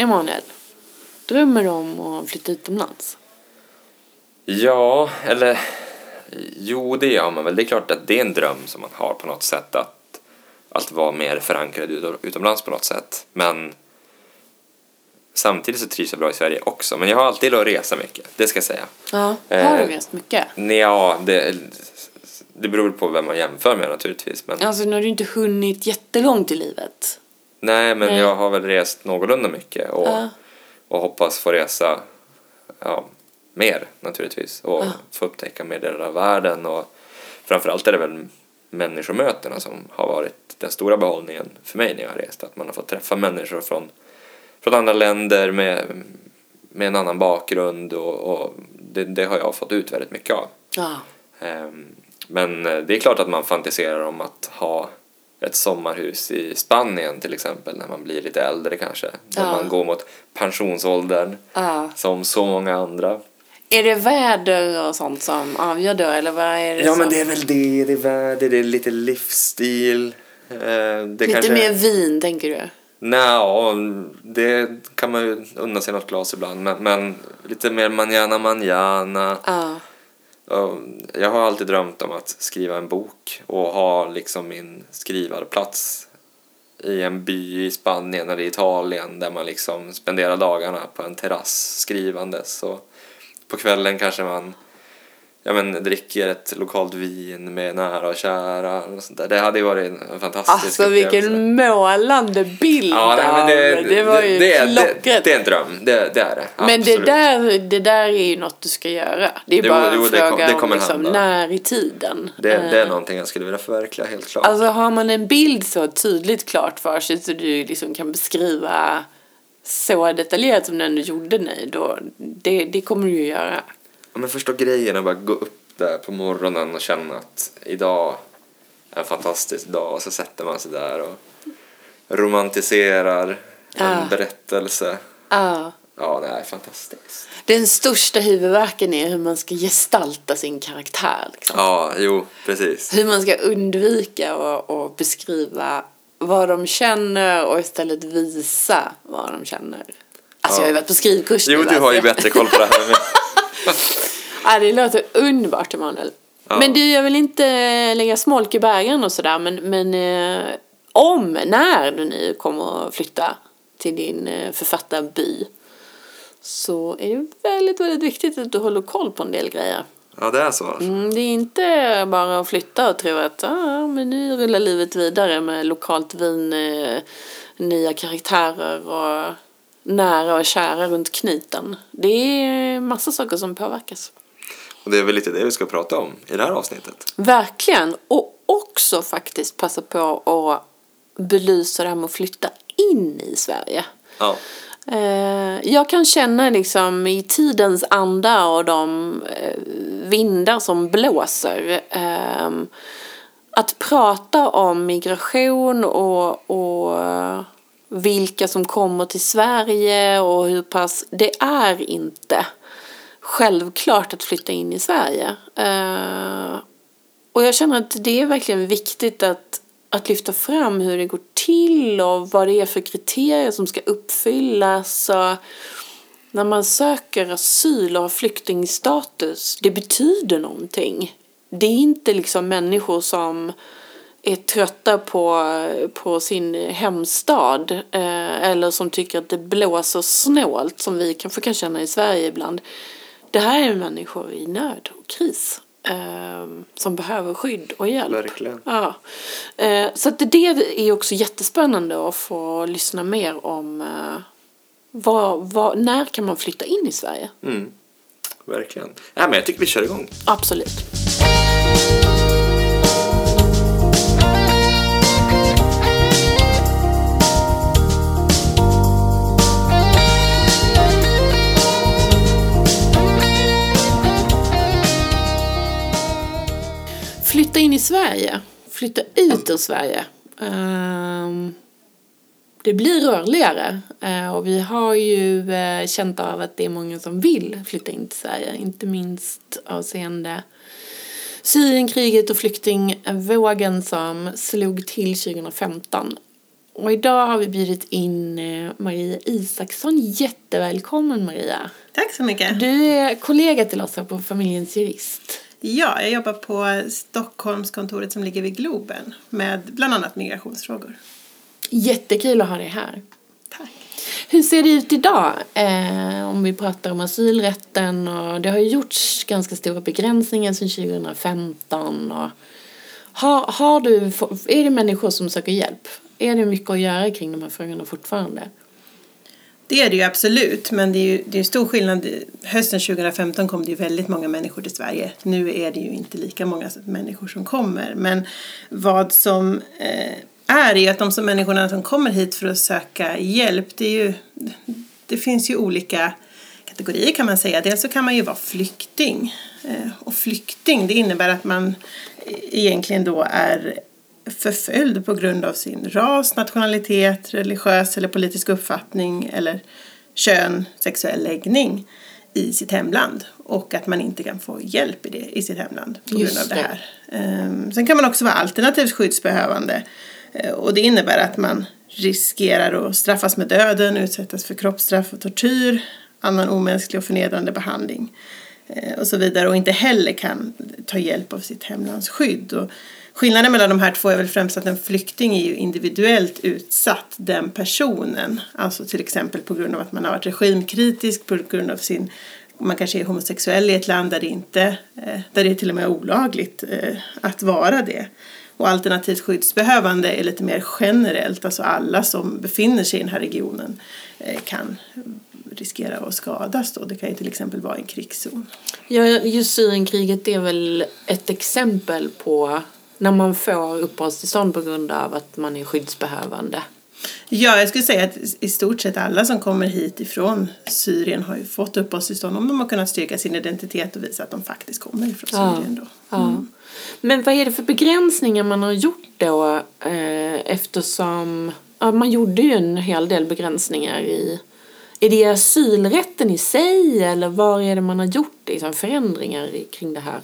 Emanuel, drömmer du om att flytta utomlands? Ja, eller jo, det gör man väl. Det är klart att det är en dröm som man har på något sätt att, att vara mer förankrad ut- utomlands på något sätt. Men samtidigt så trivs jag bra i Sverige också. Men jag har alltid att resa mycket, det ska jag säga. Ja. Eh, Har du rest mycket? Ja, det, det beror på vem man jämför med naturligtvis. Men, Alltså nu har du inte hunnit jättelångt i livet. Nej, men nej. jag har väl rest någorlunda mycket och, Ja. och hoppas få resa ja, mer naturligtvis och Ja. få upptäcka mer delar av världen och framförallt är det väl människomötena som har varit den stora behållningen för mig när jag har rest. Att man har fått träffa människor från, från andra länder med, med en annan bakgrund och, och det, det har jag fått ut väldigt mycket av. Ja. Ehm, Men det är klart att man fantiserar om att ha ett sommarhus i Spanien till exempel när man blir lite äldre kanske. När Ja. man går mot pensionsåldern ja. som så många andra. Är det väder och sånt som avgör då eller vad är det Ja som... men det är väl det, det är väder, det är lite livsstil. Eh, Det Lite kanske... mer vin tänker du? Nja, det kan man ju unna sig något glas ibland men, men lite mer manana manana. Ja. Ehm, jag har alltid drömt om att skriva en bok och ha liksom min skrivarplats i en by i Spanien eller Italien där man liksom spenderar dagarna på en terrass skrivandes och på kvällen kanske man ja, men, dricker ett lokalt vin med nära och kära och sånt där. Det hade ju varit en fantastisk Alltså vilken målande bild Ja, nej, men det, det var ju det, det, det, det är en dröm, det, det är det. Men det Absolut. där, det där är ju något du ska göra. Det är Jo, bara jo, en det kom- fråga det om kommer liksom, hända. när i tiden. det, det är Eh, någonting jag skulle vilja förverkliga helt klart. Alltså har man en bild så tydligt klart för sig så du liksom kan beskriva så detaljerat som den du gjorde nu, då, det, det kommer du ju göra. Ja, men förstå grejen att bara gå upp där på morgonen och känna att idag är en fantastisk dag och så sätter man sig där och romantiserar en Ja. berättelse. Ja. Ja, det är fantastiskt. Den största huvudvärken är hur man ska gestalta sin karaktär. Liksom. Ja, jo, precis. Hur man ska undvika och, och beskriva vad de känner och istället visa vad de känner. Alltså Ja. jag har ju varit på skrivkurs Jo, du alltså. har ju bättre koll på det här. Ja, det låter underbart Emanuel. Ja. Men du, jag vill inte lägga smolk i bägaren och sådär men, men eh, om, när du nu kommer att flytta till din eh, författarby så är det väldigt, väldigt viktigt att du håller koll på en del grejer. Ja, det är så. Mm, det är inte bara att flytta och tro att ah, men nu rullar livet vidare med lokalt vin, eh, nya karaktärer och nära och kära runt knuten. Det är massa saker som påverkas. Och det är väl lite det vi ska prata om i det här avsnittet. Verkligen. Och också faktiskt passa på att belysa det här med att flytta in i Sverige. Ja. Eh, Jag kan känna liksom i tidens anda och de eh, vindar som blåser ehm, att prata om migration och, och eh, vilka som kommer till Sverige och hur pass det är inte självklart att flytta in i Sverige. Eh, och jag känner att det är verkligen viktigt att, att lyfta fram hur det går till och vad det är för kriterier som ska uppfyllas. Och när man söker asyl och har flyktingstatus, det betyder någonting. Det är inte liksom människor som är trötta på, på sin hemstad eh, eller som tycker att det blåser snålt som vi kanske kan känna i Sverige ibland. Det här är människor i nöd och kris eh, som behöver skydd och hjälp. Verkligen. Ja. Eh, så att det är också jättespännande att få lyssna mer om eh, vad, vad, när kan man flytta in i Sverige? Mm. Verkligen. Ja, men jag tycker vi kör igång. Absolut. Flytta in i Sverige. Flytta ut ur Sverige. Ehm, det blir rörligare. Eh, och vi har ju eh, känt av att det är många som vill flytta in till Sverige. Inte minst avseende Syrienkriget och flyktingvågen som slog till 2015. Och idag har vi bjudit in eh, Maria Isaksson. Jättevälkommen Maria. Tack så mycket. Du är kollega till oss här på Familjens Jurist. Ja, jag jobbar på Stockholmskontoret som ligger vid Globen med bland annat migrationsfrågor. Jättekul att ha dig här. Tack. Hur ser det ut idag? Eh, om vi pratar om asylrätten och det har ju gjorts ganska stora begränsningar sedan 2015. Och har, har du, är det människor som söker hjälp? Är det mycket att göra kring de här frågorna fortfarande? Det är det ju absolut, men det är ju det är stor skillnad. Hösten 2015 kom det ju väldigt många människor till Sverige. Nu är det ju inte lika många människor som kommer. Men vad som eh, är är att de som människorna som kommer hit för att söka hjälp, det är ju, det finns ju olika kategorier kan man säga. Dels så kan man ju vara flykting. Eh, och flykting, det innebär att man egentligen då är förföljd på grund av sin ras, nationalitet, religiös eller politisk uppfattning eller kön, sexuell läggning i sitt hemland och att man inte kan få hjälp i, det, i sitt hemland på grund av det här. Um, sen kan man också vara alternativt skyddsbehövande uh, och det innebär att man riskerar att straffas med döden, utsättas för kroppsstraff och tortyr, annan omänsklig och förnedrande behandling uh, och så vidare och inte heller kan ta hjälp av sitt hemlands skydd. Och Skillnaden mellan de här två är väl främst att en flykting är ju individuellt utsatt, den personen. Alltså till exempel på grund av att man har varit regimkritisk, på grund av sin man kanske är homosexuell i ett land där det inte, eh, där det är till och med olagligt eh, att vara det. Och alternativt skyddsbehövande är lite mer generellt, alltså alla som befinner sig i den här regionen eh, kan riskera att skadas då. Det kan ju till exempel vara en krigszon. Ja, just Syrienkriget är väl ett exempel på när man får uppehållstillstånd på grund av att man är skyddsbehövande? Ja, jag skulle säga att i stort sett alla som kommer hit ifrån Syrien har ju fått uppehållstillstånd om de har kunnat styrka sin identitet och visa att de faktiskt kommer ifrån Syrien då. Mm. Ja. Men vad är det för begränsningar man har gjort då eh, eftersom ja, man gjorde ju en hel del begränsningar i är det asylrätten i sig eller var är det man har gjort liksom, förändringar kring det här?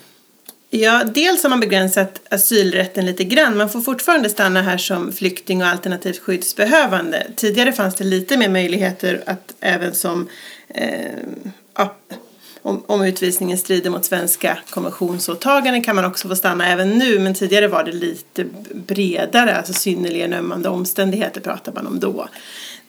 Ja, dels har man begränsat asylrätten lite grann. Man får fortfarande stanna här som flykting och alternativt skyddsbehövande. Tidigare fanns det lite mer möjligheter att även som eh, ja, om, om utvisningen strider mot svenska konventionsåtaganden kan man också få stanna även nu men tidigare var det lite bredare, alltså synnerligen ömmande omständigheter pratar man om då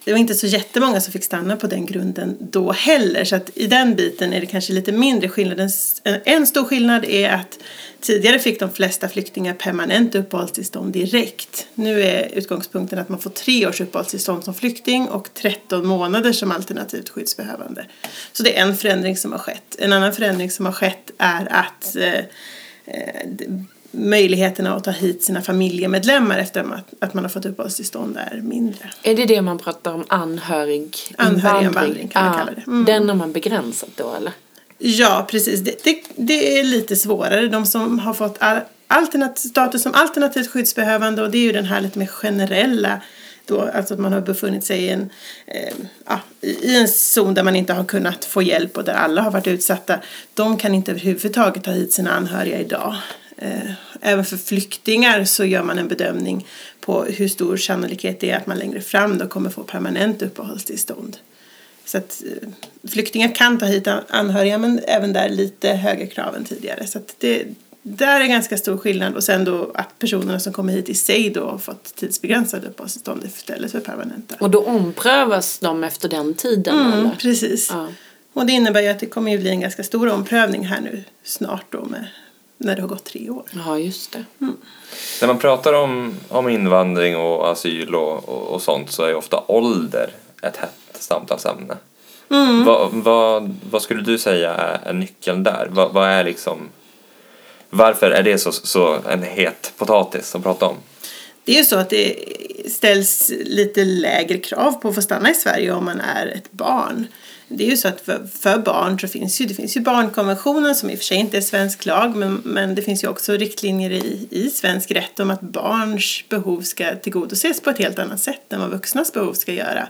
det var inte så jättemånga som fick stanna på den grunden då heller. Så att i den biten är det kanske lite mindre skillnad. En stor skillnad är att tidigare fick de flesta flyktingar permanent uppehållstillstånd direkt. Nu är utgångspunkten att man får tre års uppehållstillstånd som flykting och 13 månader som alternativt skyddsbehövande. Så det är en förändring som har skett. En annan förändring som har skett är att eh, eh möjligheterna att ta hit sina familjemedlemmar efter att, att man har fått uppehållstillstånd är mindre. Är det det man pratar om anhörig Anhöriginvandring kan man kalla det. Mm. Den har man begränsat då eller? Ja precis, det, det, det är lite svårare. De som har fått alternat, status som alternativt skyddsbehövande och det är ju den här lite mer generella då, alltså att man har befunnit sig i en, eh, ja, i en zon där man inte har kunnat få hjälp och där alla har varit utsatta. De kan inte överhuvudtaget ta hit sina anhöriga idag. Eh, även för flyktingar så gör man en bedömning på hur stor sannolikhet det är att man längre fram då kommer få permanent uppehållstillstånd. Så att eh, flyktingar kan ta hit anhöriga men även där lite högre krav än tidigare. Så att det, där är ganska stor skillnad och sen då att personerna som kommer hit i sig då har fått tidsbegränsade uppehållstillstånd istället för permanenta. Och då omprövas de efter den tiden mm, eller? Precis. Ja. Och det innebär ju att det kommer ju bli en ganska stor omprövning här nu snart då med när det har gått tre år. Ja, just det. Mm. När man pratar om, om invandring och asyl och, och, och sånt så är ofta ålder ett hett samtalsämne. Mm. Vad, vad, vad skulle du säga är, är nyckeln där? Vad, vad, är liksom, varför är det så, så en het potatis att prata om? Det är ju så att det ställs lite lägre krav på att få stanna i Sverige om man är ett barn det är ju så att för, för, barn så finns ju, det finns ju barnkonventionen som i och för sig inte är svensk lag men, men det finns ju också riktlinjer i, i svensk rätt om att barns behov ska tillgodoses på ett helt annat sätt än vad vuxnas behov ska göra.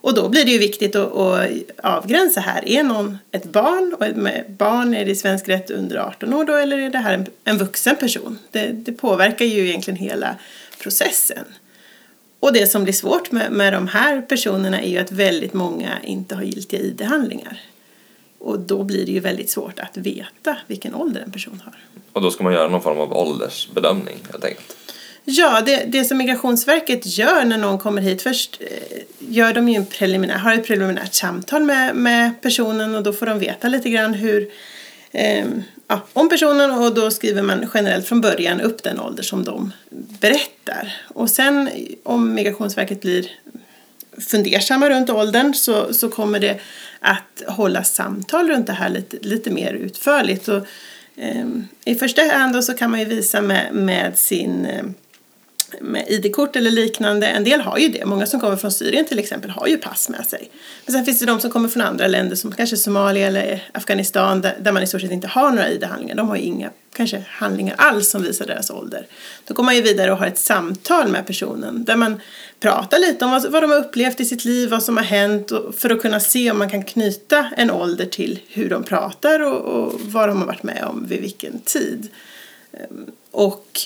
Och då blir det ju viktigt att, att avgränsa här. Är någon ett barn och med barn är det i svensk rätt under 18 år då eller är det här en, en vuxen person? Det, det påverkar ju egentligen hela processen och det som blir svårt med, med de här personerna är ju att väldigt många inte har giltiga ID-handlingar. Och då blir det ju väldigt svårt att veta vilken ålder en person har. Och då ska man göra någon form av åldersbedömning helt enkelt. Ja, det, det som Migrationsverket gör när någon kommer hit, först eh, gör de ju en preliminär, har ett preliminärt samtal med, med personen och då får de veta lite grann hur, eh, ja, om personen och då skriver man generellt från början upp den ålder som de berättar. Och sen om Migrationsverket blir fundersamma runt åldern så, så kommer det att hålla samtal runt det här lite, lite mer utförligt. Och, eh, I första hand då så kan man ju visa med, med sin eh, med ID-kort eller liknande. En del har ju det. Många som kommer från Syrien till exempel har ju pass med sig. Men sen finns det de som kommer från andra länder som kanske Somalia eller Afghanistan där, man i stort sett inte har några ID-handlingar. De har ju inga kanske handlingar alls som visar deras ålder. Då går man ju vidare och har ett samtal med personen där man pratar lite om vad, vad de har upplevt i sitt liv, vad som har hänt för att kunna se om man kan knyta en ålder till hur de pratar och, och vad de har varit med om vid vilken tid. Ehm, och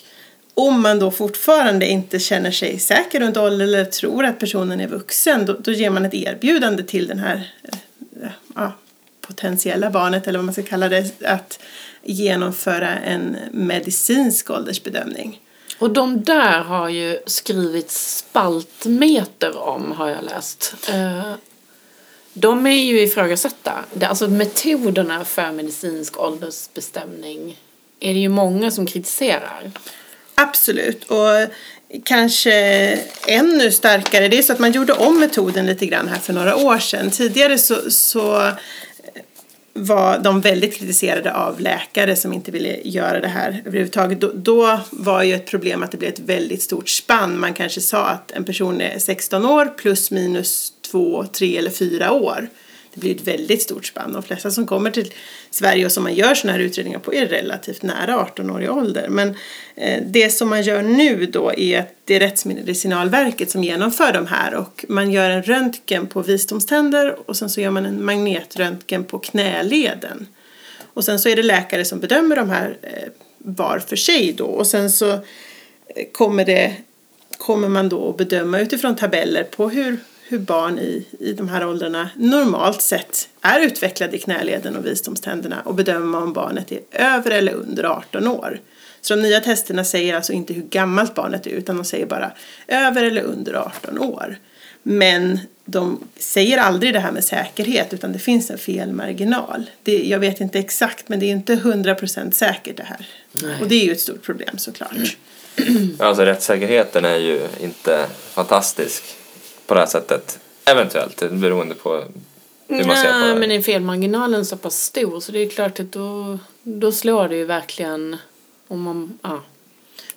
om man då fortfarande inte känner sig säker runt ålder eller tror att personen är vuxen då, då ger man ett erbjudande till den här eh, ja, potentiella barnet eller vad man ska kalla det att genomföra en medicinsk åldersbedömning. Och de där har ju skrivits spaltmeter om har jag läst. Eh, de är ju ifrågasatta. Alltså metoderna för medicinsk åldersbestämning är det ju många som kritiserar. Absolut. Och kanske ännu starkare, det är så att man gjorde om metoden lite grann här för några år sedan. Tidigare så, så var de väldigt kritiserade av läkare som inte ville göra det här överhuvudtaget. Då, då var ju ett problem att det blev ett väldigt stort spann. Man kanske sa att en person är 16 år plus minus 2, 3 eller 4 år det blir ett väldigt stort spann. De flesta som kommer till Sverige och som man gör sådana här utredningar på är relativt nära 18-årig ålder. Men eh, det som man gör nu då är att det är Rättsmedicinalverket som genomför de här och man gör en röntgen på visdomständer och sen så gör man en magnetröntgen på knäleden. Och sen så är det läkare som bedömer de här eh, var för sig då och sen så eh, kommer det kommer man då att bedöma utifrån tabeller på hur hur barn i, i de här åldrarna normalt sett är utvecklade i knäleden och visdomständerna och bedöma om barnet är över eller under 18 år. Så de nya testerna säger alltså inte hur gammalt barnet är utan de säger bara över eller under 18 år. Men de säger aldrig det här med säkerhet utan det finns en felmarginal. Det, jag vet inte exakt men det är inte 100% säkert det här. Nej. Och det är ju ett stort problem såklart. Alltså rättssäkerheten är ju inte fantastisk på det här sättet. Eventuellt, beroende på hur man ser på det. men är felmarginalen så pass stor så det är klart att då, då slår det ju verkligen om man, ja.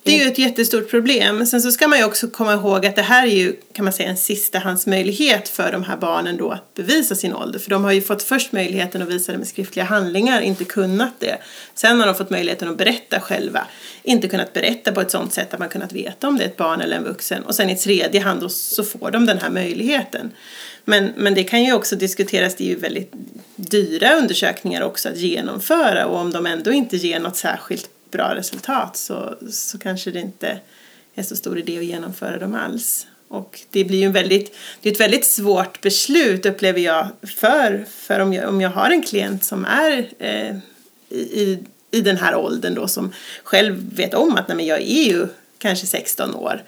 Det är ju ett jättestort problem. Sen så ska man ju också komma ihåg att det här är ju kan man säga en sistahandsmöjlighet för de här barnen då att bevisa sin ålder. För de har ju fått först möjligheten att visa det med skriftliga handlingar, inte kunnat det. Sen har de fått möjligheten att berätta själva, inte kunnat berätta på ett sådant sätt att man kunnat veta om det är ett barn eller en vuxen. Och sen i tredje hand då så får de den här möjligheten. Men, men det kan ju också diskuteras, det är ju väldigt dyra undersökningar också att genomföra och om de ändå inte ger något särskilt bra resultat så, så kanske det inte är så stor idé att genomföra dem alls. Och det blir ju en väldigt, det är ett väldigt svårt beslut upplever jag för, för om, jag, om jag har en klient som är eh, i, i den här åldern då som själv vet om att nej, men jag är ju kanske 16 år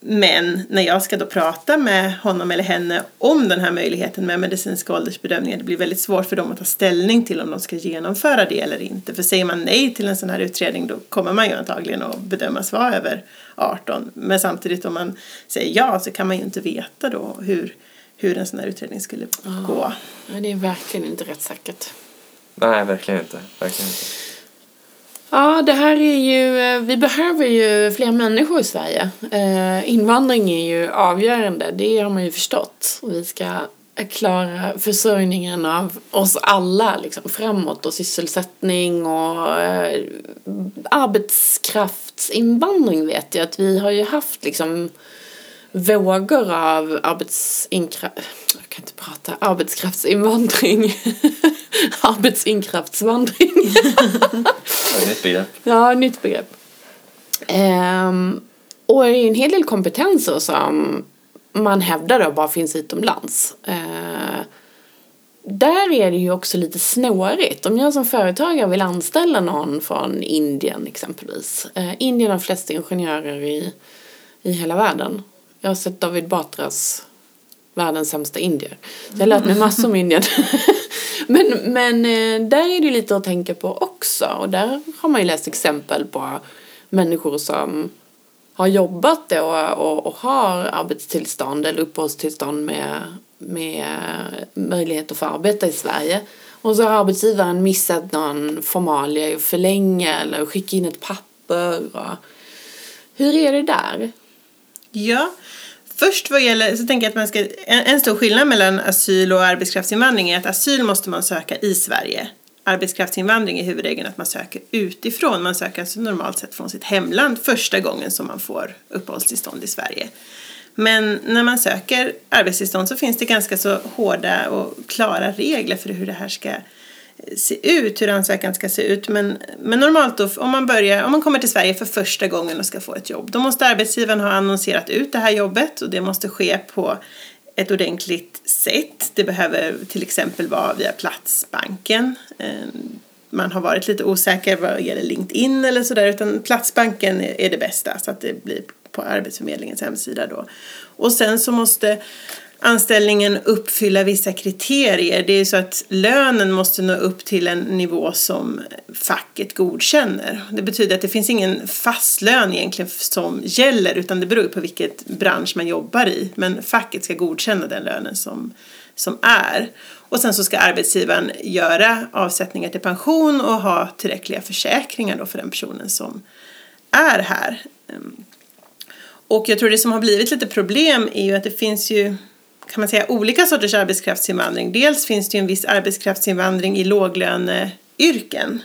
men när jag ska då prata med honom eller henne om den här möjligheten med medicinska åldersbedömningar, det blir väldigt svårt för dem att ta ställning till om de ska genomföra det eller inte. För säger man nej till en sån här utredning då kommer man ju antagligen att bedömas vara över 18. Men samtidigt om man säger ja så kan man ju inte veta då hur, hur en sån här utredning skulle gå. Nej, det är verkligen inte rättssäkert. Nej, verkligen inte. Verkligen inte. Ja, det här är ju, eh, vi behöver ju fler människor i Sverige. Eh, invandring är ju avgörande, det har man ju förstått. Vi ska klara försörjningen av oss alla liksom, framåt och sysselsättning och eh, arbetskraftsinvandring vet jag att vi har ju haft liksom vågor av arbetsinkraft... Jag kan inte prata. Arbetskraftsinvandring. Arbetsinkraftsvandring. nytt begrepp. Ja, nytt begrepp. Um, Och det är en hel del kompetenser som man hävdar då bara finns utomlands. Eh, där är det ju också lite snårigt. Om jag som företagare vill anställa någon från Indien exempelvis. Eh, Indien har flest ingenjörer i, i hela världen. Jag har sett David Batras världens sämsta indier. Så jag har lärt mig massor om Indien. men, men eh, där är det lite att tänka på också. Och där har man ju läst exempel på människor som har jobbat då och, och har arbetstillstånd eller uppehållstillstånd med, med möjlighet att få arbeta i Sverige. Och så har arbetsgivaren missat någon formalia och förlänga eller skicka in ett papper. Och... Hur är det där? Ja, först vad gäller, så tänker jag att man ska, en, en stor skillnad mellan asyl och arbetskraftsinvandring är att asyl måste man söka i Sverige arbetskraftsinvandring är huvudregeln att man söker utifrån. Man söker alltså normalt sett från sitt hemland första gången som man får uppehållstillstånd i Sverige. Men när man söker arbetstillstånd så finns det ganska så hårda och klara regler för hur det här ska se ut, hur ansökan ska se ut. Men, men normalt då, om man, börjar, om man kommer till Sverige för första gången och ska få ett jobb, då måste arbetsgivaren ha annonserat ut det här jobbet och det måste ske på ett ordentligt sätt. Det behöver till exempel vara via Platsbanken. Ehm, man har varit lite osäker vad gäller LinkedIn eller sådär utan Platsbanken är det bästa så att det blir på Arbetsförmedlingens hemsida då. Och sen så måste anställningen uppfylla vissa kriterier. Det är så att lönen måste nå upp till en nivå som facket godkänner. Det betyder att det finns ingen fast lön egentligen som gäller utan det beror på vilket bransch man jobbar i. Men facket ska godkänna den lönen som, som är. Och sen så ska arbetsgivaren göra avsättningar till pension och ha tillräckliga försäkringar då för den personen som är här. Ehm, och jag tror det som har blivit lite problem är ju att det finns ju kan man säga, olika sorters arbetskraftsinvandring. Dels finns det ju en viss arbetskraftsinvandring i låglöneyrken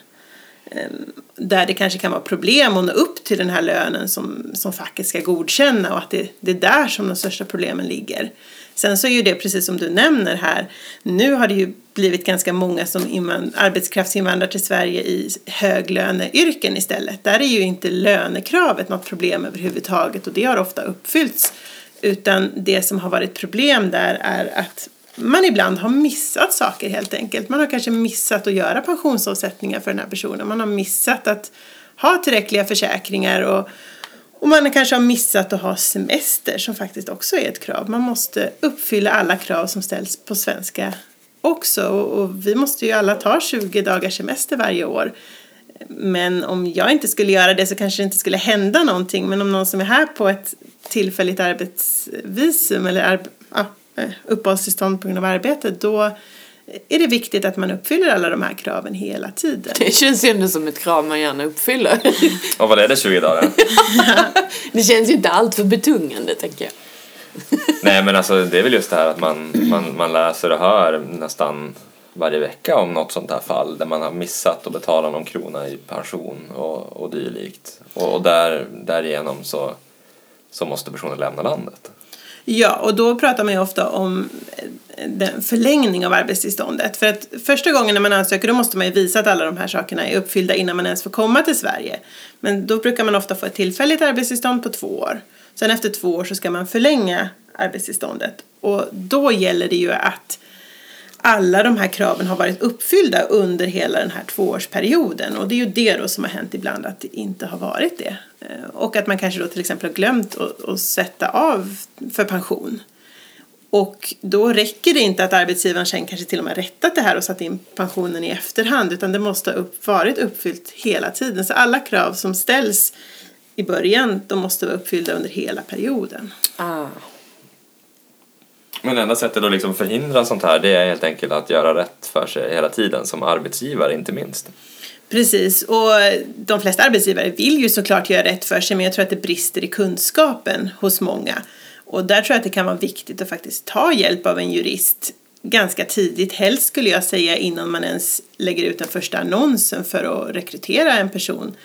ehm, där det kanske kan vara problem att nå upp till den här lönen som, som facket ska godkänna och att det, det är där som de största problemen ligger. Sen så är ju det precis som du nämner här, nu har det ju blivit ganska många som invand, arbetskraftsinvandrar till Sverige i höglöneyrken istället. Där är ju inte lönekravet något problem överhuvudtaget och det har ofta uppfyllts utan det som har varit problem där är att man ibland har missat saker helt enkelt. Man har kanske missat att göra pensionsavsättningar för den här personen. Man har missat att ha tillräckliga försäkringar och, och man kanske har missat att ha semester som faktiskt också är ett krav. Man måste uppfylla alla krav som ställs på svenska också och, och vi måste ju alla ta 20 dagars semester varje år. Men om jag inte skulle göra det så kanske det inte skulle hända någonting. Men om någon som är här på ett tillfälligt arbetsvisum eller ja, eh, uppehållstillstånd på grund av arbete då är det viktigt att man uppfyller alla de här kraven hela tiden. Det känns ju ändå som ett krav man gärna uppfyller. Och vad är det 20 dagar? det känns ju inte allt för betungande tänker jag. Nej men alltså det är väl just det här att man, man, man läser och hör nästan varje vecka om något sånt här fall där man har missat att betala någon krona i pension och, och dylikt. Och, och där, därigenom så så måste personen lämna landet. Ja, och då pratar man ju ofta om eh, den förlängning av arbetstillståndet. För att första gången när man ansöker då måste man ju visa att alla de här sakerna är uppfyllda innan man ens får komma till Sverige. Men då brukar man ofta få ett tillfälligt arbetstillstånd på två år. Sen efter två år så ska man förlänga arbetstillståndet. Och då gäller det ju att alla de här kraven har varit uppfyllda under hela den här tvåårsperioden. Och det är ju det då som har hänt ibland att det inte har varit det. Eh, och att man kanske då till exempel har glömt att, att sätta av för pension. Och då räcker det inte att arbetsgivaren sen kanske till och med rättat det här och satt in pensionen i efterhand utan det måste ha upp, varit uppfyllt hela tiden. Så alla krav som ställs i början de måste vara uppfyllda under hela perioden. Ah. Men enda sättet att liksom förhindra sånt här det är helt enkelt att göra rätt för sig hela tiden som arbetsgivare inte minst. Precis, och de flesta arbetsgivare vill ju såklart göra rätt för sig men jag tror att det brister i kunskapen hos många. Och där tror jag att det kan vara viktigt att faktiskt ta hjälp av en jurist ganska tidigt, helst skulle jag säga innan man ens lägger ut den första annonsen för att rekrytera en person.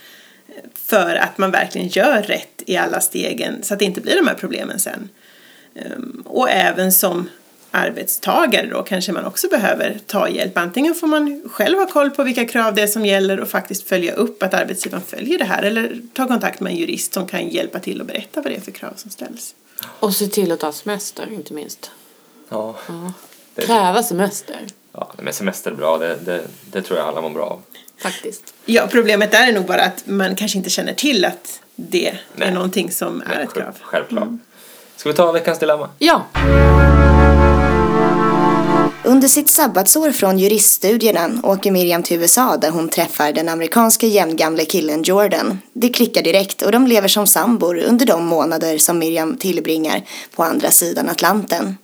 För att man verkligen gör rätt i alla stegen så att det inte blir de här problemen sen. Ehm, och även som arbetstagare då kanske man också behöver ta hjälp. Antingen får man själv ha koll på vilka krav det är som gäller och faktiskt följa upp att arbetsgivaren följer det här eller ta kontakt med en jurist som kan hjälpa till och berätta vad det är för krav som ställs. Och se till att ta semester, inte minst. Ja. Det- Kräva semester, Ja, men semester är bra, det, det, det tror jag alla mår bra av. faktiskt. Ja, problemet där är nog bara att man kanske inte känner till att det Nej. är någonting som är Nej, ett krav. Självklart. Ska vi ta veckans dilemma? Ja, Under sitt sabbatsår från juriststudierna åker Miriam till USA där hon träffar den amerikanska jämngamle killen Jordan. Det klickar direkt och de lever som sambor under de månader som Miriam tillbringar på andra sidan Atlanten.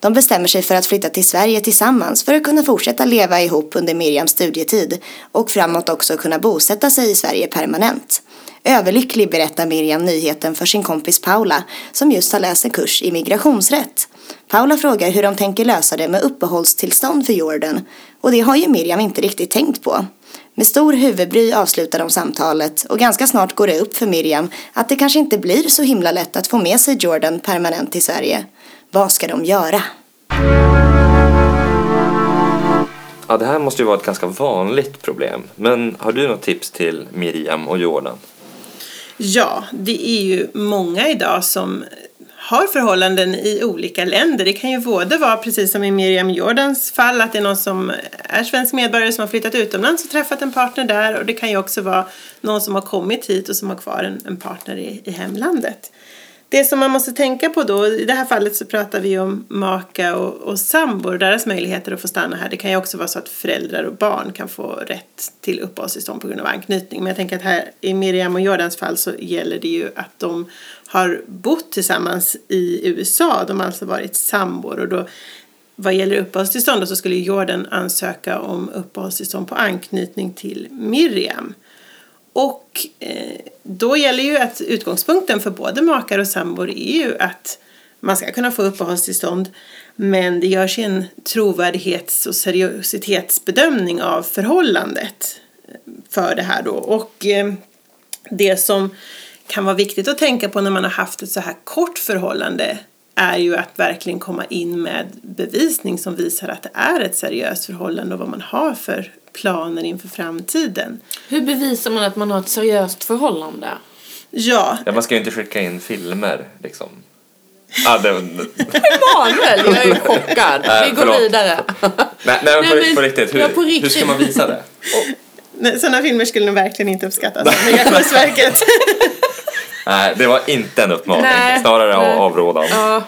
De bestämmer sig för att flytta till Sverige tillsammans för att kunna fortsätta leva ihop under Miriams studietid och framåt också kunna bosätta sig i Sverige permanent. Överlycklig berättar Miriam nyheten för sin kompis Paula som just har läst en kurs i migrationsrätt. Paula frågar hur de tänker lösa det med uppehållstillstånd för Jordan och det har ju Miriam inte riktigt tänkt på. Med stor huvudbry avslutar de samtalet och ganska snart går det upp för Miriam att det kanske inte blir så himla lätt att få med sig Jordan permanent till Sverige. Vad ska de göra? Ja, det här måste ju vara ett ganska vanligt problem. Men har du något tips till Miriam och Jordan? Ja, det är ju många idag som har förhållanden i olika länder. Det kan ju både vara, precis som i Miriam Jordans fall, att det är någon som är svensk medborgare som har flyttat utomlands och träffat en partner där. Och det kan ju också vara någon som har kommit hit och som har kvar en, en partner i, i hemlandet. Det som man måste tänka på då, i det här fallet så pratar vi om maka och, och sambor, deras möjligheter att få stanna här. Det kan ju också vara så att föräldrar och barn kan få rätt till uppehållstillstånd på grund av anknytning. Men jag tänker att här i Miriam och Jordans fall så gäller det ju att de har bott tillsammans i USA. De har alltså varit sambor och då vad gäller uppehållstillstånd då, så skulle Jordan ansöka om uppehållstillstånd på anknytning till Miriam. Och eh, då gäller ju att utgångspunkten för både makar och sambor är ju att man ska kunna få uppehållstillstånd men det görs en trovärdighets och seriositetsbedömning av förhållandet eh, för det här då. Och eh, det som kan vara viktigt att tänka på när man har haft ett så här kort förhållande är ju att verkligen komma in med bevisning som visar att det är ett seriöst förhållande och vad man har för planer inför framtiden. hur bevisar man att man har ett seriöst förhållande? Ja, Ja, man ska ju inte skicka in filmer liksom. Ja, det, Emanuel, jag är chockad. Vi går förlåt. vidare. nej, nej, men på, Nej, men- på riktigt, hur, ja, på hur riktigt. ska man visa det? nej, sådana filmer skulle nog verkligen inte uppskattas av Migrationsverket. Nej, det var inte en uppmaning, Nej, snarare nej. av avrådan. Ja,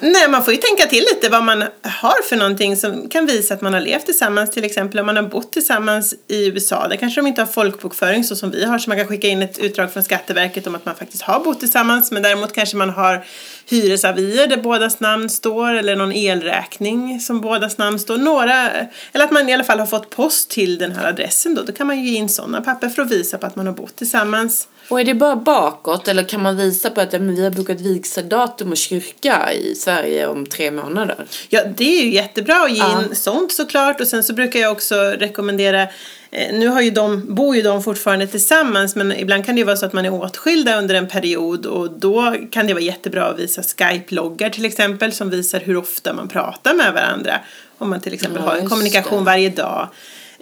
Nej, man får ju tänka till lite vad man har för någonting som kan visa att man har levt tillsammans. Till exempel om man har bott tillsammans i USA. Där kanske de inte har folkbokföring så som vi har. Så man kan skicka in ett utdrag från Skatteverket om att man faktiskt har bott tillsammans. Men däremot kanske man har hyresavier där bådas namn står. Eller någon elräkning som bådas namn står. Några, eller att man i alla fall har fått post till den här adressen då. Då kan man ju ge in sådana papper för att visa på att man har bott tillsammans och är det bara bakåt eller kan man visa på att ja, vi har bokat vigseldatum och kyrka i Sverige om tre månader? Ja, det är ju jättebra att ge Ja. in sånt såklart. Och sen så brukar jag också rekommendera, eh, nu har ju de, bor ju de fortfarande tillsammans men ibland kan det ju vara så att man är åtskilda under en period och då kan det vara jättebra att visa Skype-loggar till exempel som visar hur ofta man pratar med varandra. Om man till exempel Ja, har en kommunikation det. varje dag.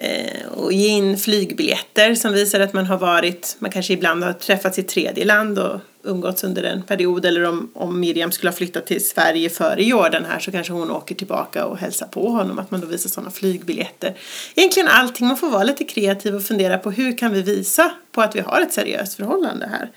Eh, och ge in flygbiljetter som visar att man har varit, man kanske ibland har träffats i tredje land och umgåtts under en period eller om, om Miriam skulle ha flyttat till Sverige före Jordan här så kanske hon åker tillbaka och hälsar på honom, att man då visar sådana flygbiljetter. Egentligen allting, man får vara lite kreativ och fundera på hur kan vi visa på att vi har ett seriöst förhållande här.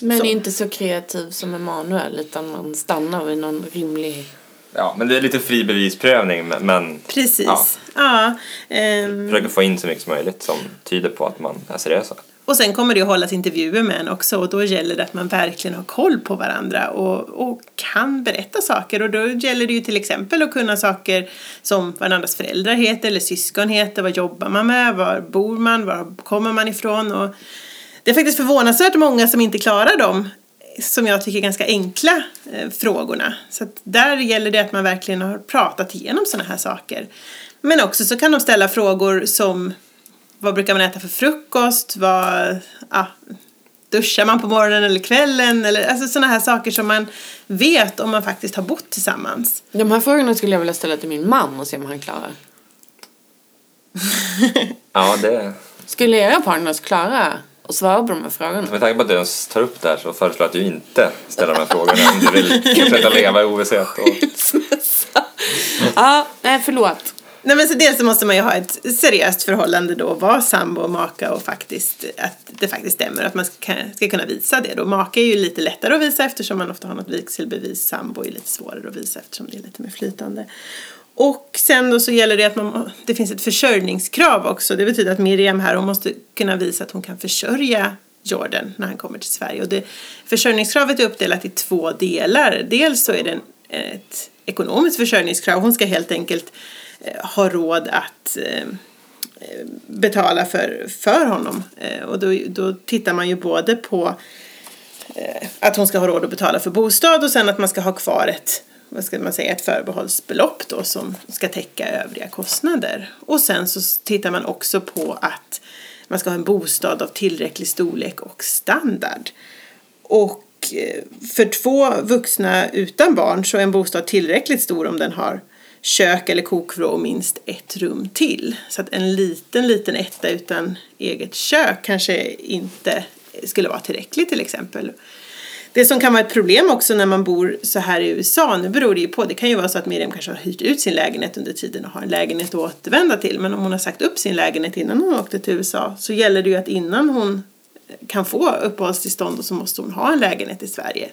Men Så. inte så kreativ som Emanuel utan man stannar vid någon rimlig... Ja, men det är lite fri bevisprövning, men, men Precis. Ja. Ja. ehm, försöka få in så mycket som möjligt som tyder på att man är seriösa. Och sen kommer det att hållas intervjuer med en också och då gäller det att man verkligen har koll på varandra och, och kan berätta saker. Och då gäller det ju till exempel att kunna saker som varandras föräldrar heter eller syskon heter, vad jobbar man med, var bor man, var kommer man ifrån. Och det är faktiskt förvånansvärt många som inte klarar dem som jag tycker ganska enkla eh, frågorna. Så att där gäller det att man verkligen har pratat igenom sådana här saker. Men också så kan de ställa frågor som vad brukar man äta för frukost? Vad, ja, duschar man på morgonen eller kvällen? Eller, alltså sådana här saker som man vet om man faktiskt har bott tillsammans. De här frågorna skulle jag vilja ställa till min man och se om han klarar. Ja, det... Skulle era partners klara att svara på de här frågorna? Med tanke på att du ens tar upp det här så föreslår jag att du inte ställer de här frågorna om du vill fortsätta leva i ovisshet. Och... ja, nej förlåt. Nej men så dels så måste man ju ha ett seriöst förhållande då, vara sambo och maka och faktiskt att det faktiskt stämmer att man ska, ska kunna visa det då. Maka är ju lite lättare att visa eftersom man ofta har något vigselbevis, sambo är lite svårare att visa eftersom det är lite mer flytande. Och sen då så gäller det att man, det finns ett försörjningskrav också. Det betyder att Miriam här, hon måste kunna visa att hon kan försörja Jordan när han kommer till Sverige. Och det, försörjningskravet är uppdelat i två delar. Dels så är det en, ett ekonomiskt försörjningskrav. Hon ska helt enkelt eh, ha råd att eh, betala för, för honom. Eh, och då, då tittar man ju både på eh, att hon ska ha råd att betala för bostad och sen att man ska ha kvar ett vad ska man säga, ett förbehållsbelopp då som ska täcka övriga kostnader. Och sen så tittar man också på att man ska ha en bostad av tillräcklig storlek och standard. Och eh, för två vuxna utan barn så är en bostad tillräckligt stor om den har kök eller kokvrå och minst ett rum till. Så att en liten, liten etta utan eget kök kanske inte skulle vara tillräckligt till exempel. Det som kan vara ett problem också när man bor så här i USA, nu beror det ju på, det kan ju vara så att Miriam kanske har hyrt ut sin lägenhet under tiden och har en lägenhet att återvända till, men om hon har sagt upp sin lägenhet innan hon åkte till USA så gäller det ju att innan hon kan få uppehållstillstånd så måste hon ha en lägenhet i Sverige.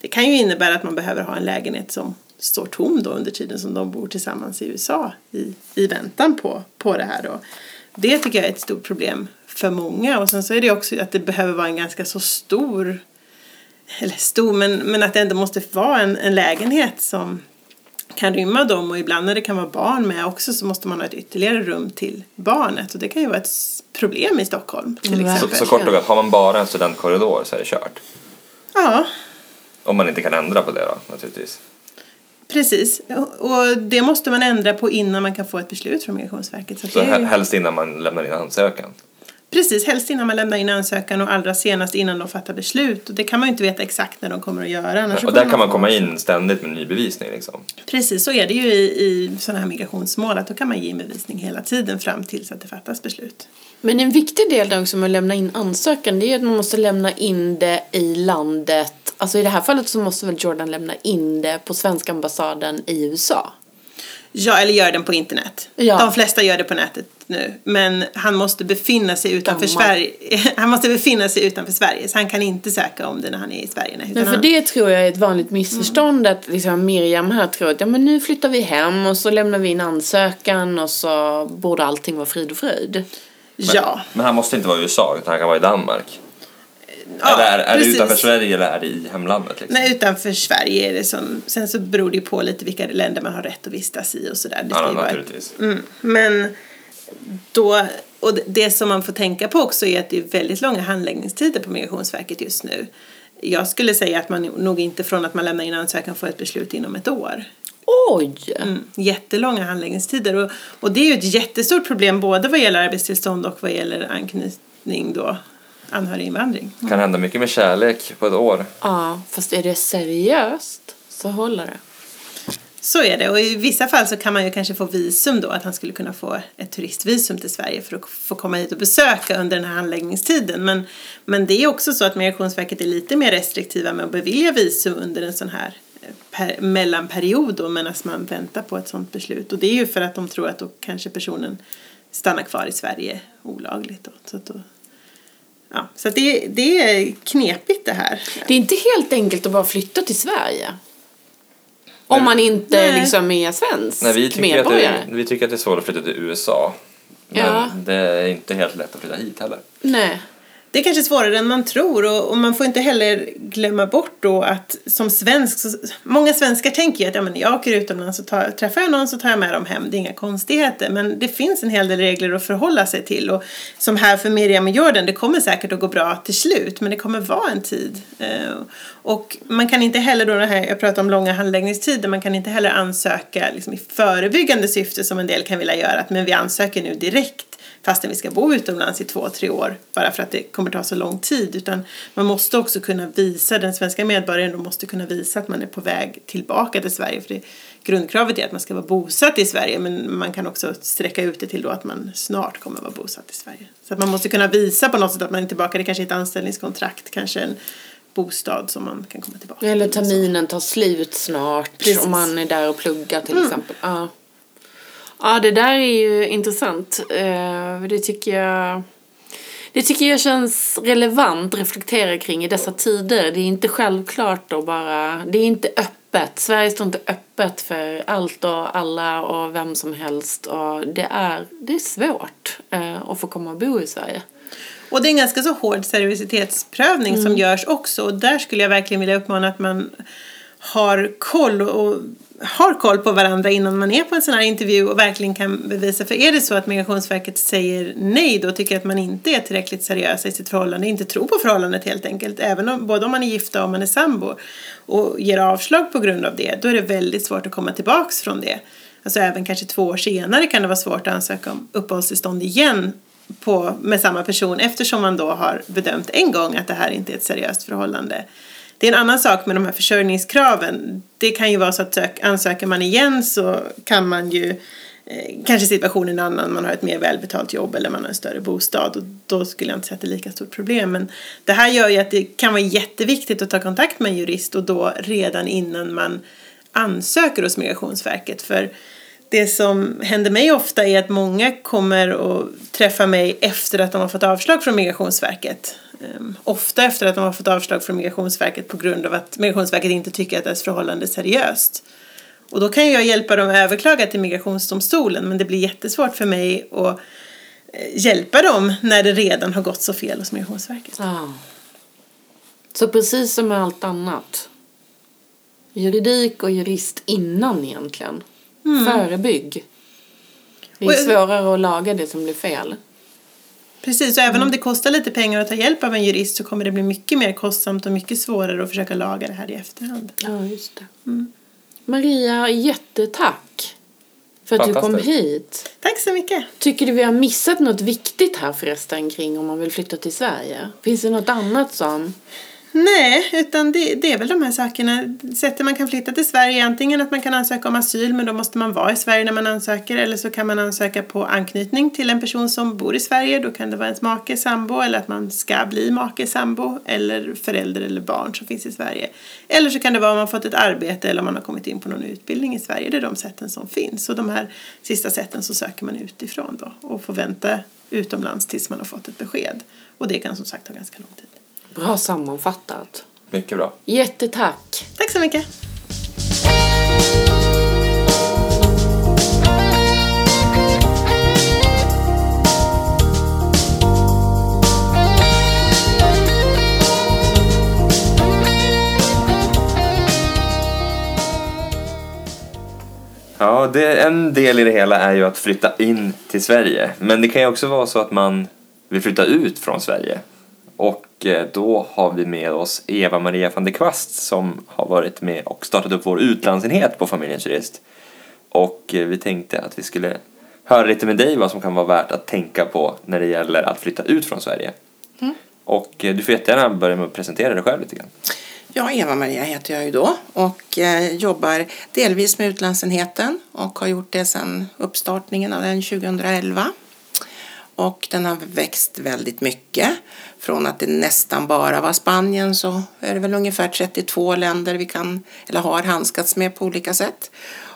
Det kan ju innebära att man behöver ha en lägenhet som står tom då under tiden som de bor tillsammans i USA i, i väntan på, på det här då. Det tycker jag är ett stort problem för många och sen så är det också att det behöver vara en ganska så stor eller stor, men, men att det ändå måste vara en, en lägenhet som kan rymma dem och ibland när det kan vara barn med också så måste man ha ett ytterligare rum till barnet och det kan ju vara ett problem i Stockholm till Mm. exempel. Så, så kort och gott, har man bara en studentkorridor så är det kört. Ja, Om man inte kan ändra på det då, naturligtvis. precis. Och det måste man ändra på innan man kan få ett beslut från Migrationsverket. Så, Så det helst innan man lämnar in ansökan. Precis, helst innan man lämnar in ansökan och allra senast innan de fattar beslut. Och det kan man ju inte veta exakt när de kommer att göra. Annars Och där kan man komma in ständigt med ny bevisning liksom. Precis, så är det ju i, i sådana här migrationsmål att då kan man ge bevisning hela tiden fram tills att det fattas beslut. Men en viktig del där också med att lämna in ansökan det är att man måste lämna in det i landet. Alltså i det här fallet så måste väl Jordan lämna in det på svenska ambassaden i USA. Ja, eller gör den på internet. Ja. De flesta gör det på nätet nu. Men han måste befinna sig utanför Danmark. Sverige. Han måste befinna sig utanför Sverige. Så han kan inte söka om det när han är i Sverige. Nej, Men för han, det tror jag är ett vanligt missförstånd att liksom Miriam här tror att ja men nu flyttar vi hem och så lämnar vi in ansökan och så borde allting vara frid och fröjd. Ja. Men han måste inte vara i USA utan han kan vara i Danmark. Ja eller är, är det precis. utanför Sverige eller är det i hemlandet? Liksom? Nej, utanför Sverige är det som... Sen så beror det ju på lite vilka länder man har rätt att vistas i och sådär. Det Ja, vara- naturligtvis. Mm, men då, och det- det som man får tänka på också är att det är väldigt långa handläggningstider på Migrationsverket just nu. Jag skulle säga att man nog inte från att man lämnar in ansökan får ett beslut inom ett år. Oj! Mm, jättelånga handläggningstider och, och det är ju ett jättestort problem både vad gäller arbetstillstånd och vad gäller anknytning då, anhöriginvandring. Kan hända mycket med kärlek på ett år. Ja, fast är det seriöst så håller det. Så är det och i vissa fall så kan man ju kanske få visum då, att han skulle kunna få ett turistvisum till Sverige för att få komma hit och besöka under den här handläggningstiden. Men, men det är också så att Migrationsverket är lite mer restriktiva med att bevilja visum under en sån här eh, per, mellanperiod då medan man väntar på ett sånt beslut. Och det är ju för att de tror att då kanske personen stannar kvar i Sverige olagligt. Då. Så, att då, ja, så att det, det är knepigt det här. Det är inte helt enkelt att bara flytta till Sverige. Om man inte Nej. liksom är svensk Nej, vi, tycker att medborgare. det, vi tycker att det är svårt att flytta till USA. Men Ja. det är inte helt lätt att flytta hit heller. Nej. Det är kanske svårare än man tror och, och man får inte heller glömma bort då att som svensk, så, många svenskar tänker ju att ja, men jag åker utomlands och tar, träffar jag någon så tar jag med dem hem, det är inga konstigheter. Men det finns en hel del regler att förhålla sig till och som här för Miriam och Jordan, det kommer säkert att gå bra till slut men det kommer vara en tid. Eh, och man kan inte heller då, det här, jag pratar om långa handläggningstider, man kan inte heller ansöka liksom, i förebyggande syfte som en del kan vilja göra, att men vi ansöker nu direkt fastän vi ska bo utomlands i två, tre år bara för att det kommer ta så lång tid. Utan man måste också kunna visa, den svenska medborgaren måste kunna visa att man är på väg tillbaka till Sverige. För det, grundkravet är att man ska vara bosatt i Sverige men man kan också sträcka ut det till då att man snart kommer vara bosatt i Sverige. Så att man måste kunna visa på något sätt att man är tillbaka. Det kanske är ett anställningskontrakt, kanske en bostad som man kan komma tillbaka Eller terminen tar slut snart Precis. om man är där och pluggar till exempel. Ja. Ja, det där är ju intressant. Eh, Det tycker jag det tycker jag känns relevant att reflektera kring i dessa tider. Det är inte självklart att bara, det är inte öppet. Sverige står inte öppet för allt och alla och vem som helst. Och det är, det är svårt eh, att få komma och bo i Sverige. Och det är en ganska så hård seriositetsprövning som görs också. Och där skulle jag verkligen vilja uppmana att man har koll och har koll på varandra innan man är på en sån här intervju och verkligen kan bevisa. För är det så att Migrationsverket säger nej då tycker jag att man inte är tillräckligt seriös i sitt förhållande, inte tror på förhållandet helt enkelt. Även om, både om man är gifta och om man är sambo och ger avslag på grund av det, då är det väldigt svårt att komma tillbaks från det. Alltså även kanske två år senare kan det vara svårt att ansöka om uppehållstillstånd igen på, med samma person eftersom man då har bedömt en gång att det här inte är ett seriöst förhållande. Det är en annan sak med de här försörjningskraven. Det kan ju vara så att sök, ansöker man igen så kan man ju eh, kanske situationen är en annan, man har ett mer välbetalt jobb eller man har en större bostad och då skulle jag inte säga att det är lika stort problem. Men det här gör ju att det kan vara jätteviktigt att ta kontakt med en jurist och då redan innan man ansöker hos Migrationsverket. För det som händer mig ofta är att många kommer och träffar mig efter att de har fått avslag från Migrationsverket. Ehm, ofta efter att de har fått avslag från Migrationsverket på grund av att Migrationsverket inte tycker att deras förhållande är seriöst. Och då kan jag hjälpa dem att överklaga till Migrationsdomstolen men det blir jättesvårt för mig att eh, hjälpa dem när det redan har gått så fel hos Migrationsverket. Ah. Så precis som med allt annat. Juridik och jurist innan egentligen. Förebygg. Det är Och- svårare att laga det som blir fel. Precis, och även om det kostar lite pengar att ta hjälp av en jurist så kommer det bli mycket mer kostsamt och mycket svårare att försöka laga det här i efterhand. Ja, just det. Maria, jättetack för att du kom hit. Tack så mycket! Tycker du vi har missat något viktigt här förresten kring om man vill flytta till Sverige? Finns det något annat som... Nej, utan det, det är väl de här sakerna. Sättet man kan flytta till Sverige är antingen att man kan ansöka om asyl men då måste man vara i Sverige när man ansöker eller så kan man ansöka på anknytning till en person som bor i Sverige. Då kan det vara ens make, sambo eller att man ska bli make, sambo eller förälder eller barn som finns i Sverige. Eller så kan det vara om man fått ett arbete eller om man har kommit in på någon utbildning i Sverige. Det är de sätten som finns. Och de här sista sätten så söker man utifrån då och får vänta utomlands tills man har fått ett besked. Och det kan som sagt ta ganska lång tid. Bra sammanfattat. Mycket bra. Jättetack. Tack så mycket! Ja, det, en del i det hela är ju att flytta in till Sverige. Men det kan ju också vara så att man vill flytta ut från Sverige. Och eh, då har vi med oss Eva-Maria van der Kvast som har varit med och startat upp vår utlandsenhet på Familjens Jurist. Och eh, vi tänkte att vi skulle höra lite med dig vad som kan vara värt att tänka på när det gäller att flytta ut från Sverige. Och eh, du får jättegärna börja med att presentera dig själv lite grann. Ja, Eva-Maria heter jag ju då och jobbar delvis med utlandsenheten och har gjort det sedan uppstartningen av den 2011. Och den har växt väldigt mycket. Från att det nästan bara var Spanien så är det väl ungefär 32 länder vi kan eller har handskats med på olika sätt.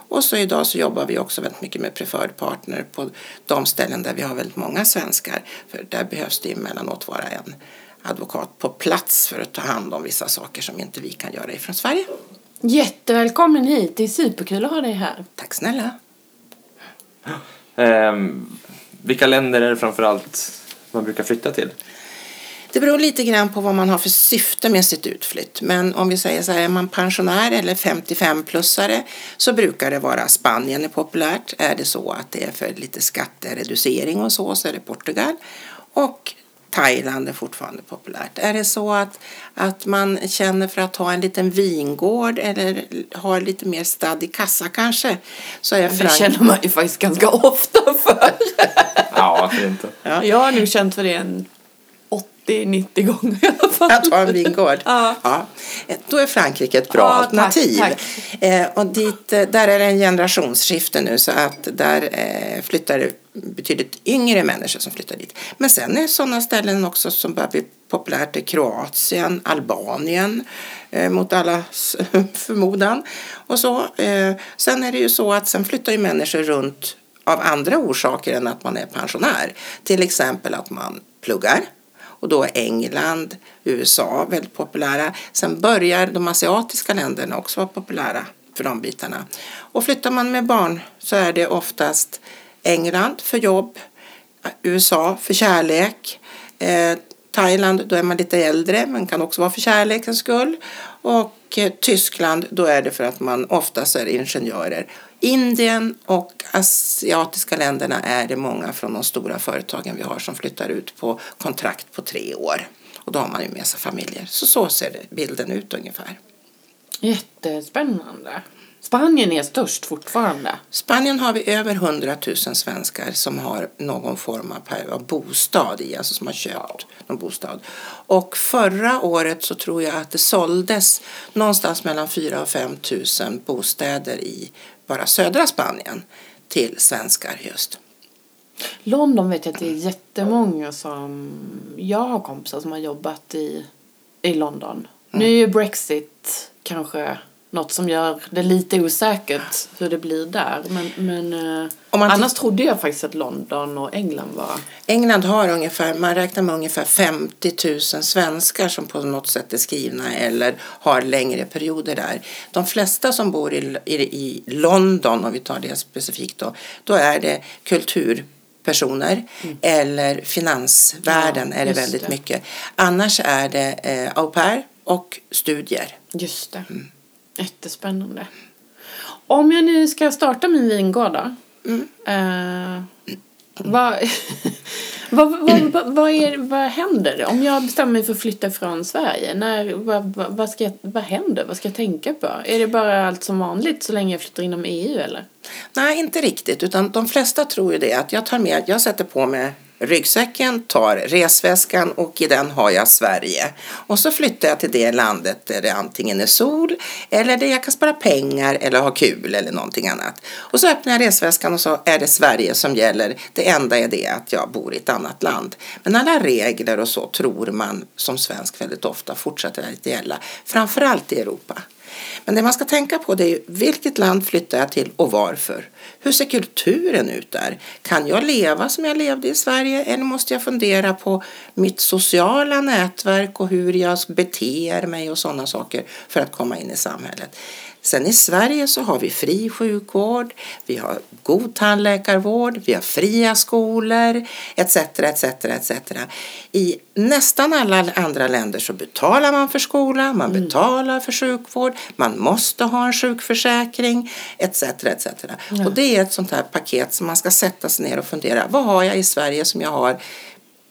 Och så idag så jobbar vi också väldigt mycket med preferred partner på de ställen där vi har väldigt många svenskar. För där behövs det emellanåt vara en advokat på plats för att ta hand om vissa saker som inte vi kan göra ifrån Sverige. Jättevälkommen hit. Det är superkul att ha dig här. Tack snälla. Ehm, vilka länder är det framförallt man brukar flytta till? Det beror lite grann på vad man har för syfte med sitt utflytt. Men om vi säger så här, är man pensionär eller 55-plussare så brukar det vara Spanien är populärt. Är det så att det är för lite skattereducering och så, så är det Portugal. Och Thailand är fortfarande populärt. Är det så att, att man känner för att ha en liten vingård eller har lite mer stad i kassa kanske så är Det Frankrike känner man ju faktiskt ganska ofta för. Ja, varför inte? Ja. Jag har nog känt för det en 80-90 gånger i alla fall. Att ha en vingård? Ja. Då är Frankrike ett bra Ja, tack, alternativ. tack. Eh, och dit, eh, där är det en generationsskifte nu så att där eh, flyttar det betydligt yngre människor som flyttar dit. Men sen är sådana ställen också som börjar bli populärt i Kroatien, Albanien eh, mot allas förmodan. Och så. Eh, sen är det ju så att sen flyttar ju människor runt av andra orsaker än att man är pensionär. Till exempel att man pluggar. Och då är England, USA väldigt populära. Sen börjar de asiatiska länderna också vara populära för de bitarna. Och flyttar man med barn så är det oftast England för jobb, USA för kärlek, eh, Thailand då är man lite äldre men kan också vara för kärlekens skull. Och eh, Tyskland då är det för att man oftast är ingenjörer. Indien och asiatiska länderna är det många från de stora företagen vi har som flyttar ut på kontrakt på tre år. Och då har man ju med sig familjer. Så så ser bilden ut ungefär. Jättespännande. Spanien är störst fortfarande. Spanien har vi över 100 000 svenskar som har någon form av bostad i, alltså som har köpt någon bostad. Och förra året så tror jag att det såldes någonstans mellan 4 och 5 000 bostäder i bara södra Spanien till svenskar just. London vet jag att det är jättemånga som... Jag har kompisar som har jobbat i, i London. Nu är ju Brexit kanske något som gör det lite osäkert hur det blir där. Men, men eh, annars trodde jag faktiskt att London och England var... England har ungefär, man räknar med ungefär 50 000 svenskar som på något sätt är skrivna eller har längre perioder där. De flesta som bor i, i, i London, om vi tar det specifikt då, då är det kulturpersoner eller finansvärlden Ja, är det väldigt det. mycket. Annars är det eh, au pair och studier. Just det. Jättespännande. Om jag nu ska starta min vingård då. Eh, vad, vad, vad, vad, är, vad händer om jag bestämmer mig för att flytta från Sverige? När, vad, vad, vad, ska jag, vad händer? Vad ska jag tänka på? Är det bara allt som vanligt så länge jag flyttar inom EU eller? Nej, inte riktigt. Utan de flesta tror ju det att jag tar med, jag sätter på mig ryggsäcken, tar resväskan och i den har jag Sverige. Och så flyttar jag till det landet där det antingen är sol eller där jag kan spara pengar eller ha kul eller någonting annat. Och så öppnar jag resväskan och så är det Sverige som gäller. Det enda är det att jag bor i ett annat land. Men alla regler och så tror man som svensk väldigt ofta fortsätter att gälla. Framförallt i Europa. Men det man ska tänka på det är vilket land flyttar jag till och varför? Hur ser kulturen ut där? Kan jag leva som jag levde i Sverige eller måste jag fundera på mitt sociala nätverk och hur jag beter mig och sådana saker för att komma in i samhället? Sen i Sverige så har vi fri sjukvård, vi har god tandläkarvård, vi har fria skolor etc. etc, etc. I nästan alla andra länder så betalar man för skola, man betalar för sjukvård, man måste ha en sjukförsäkring etc. etc. Och det är ett sånt här paket som man ska sätta sig ner och fundera, vad har jag i Sverige som jag har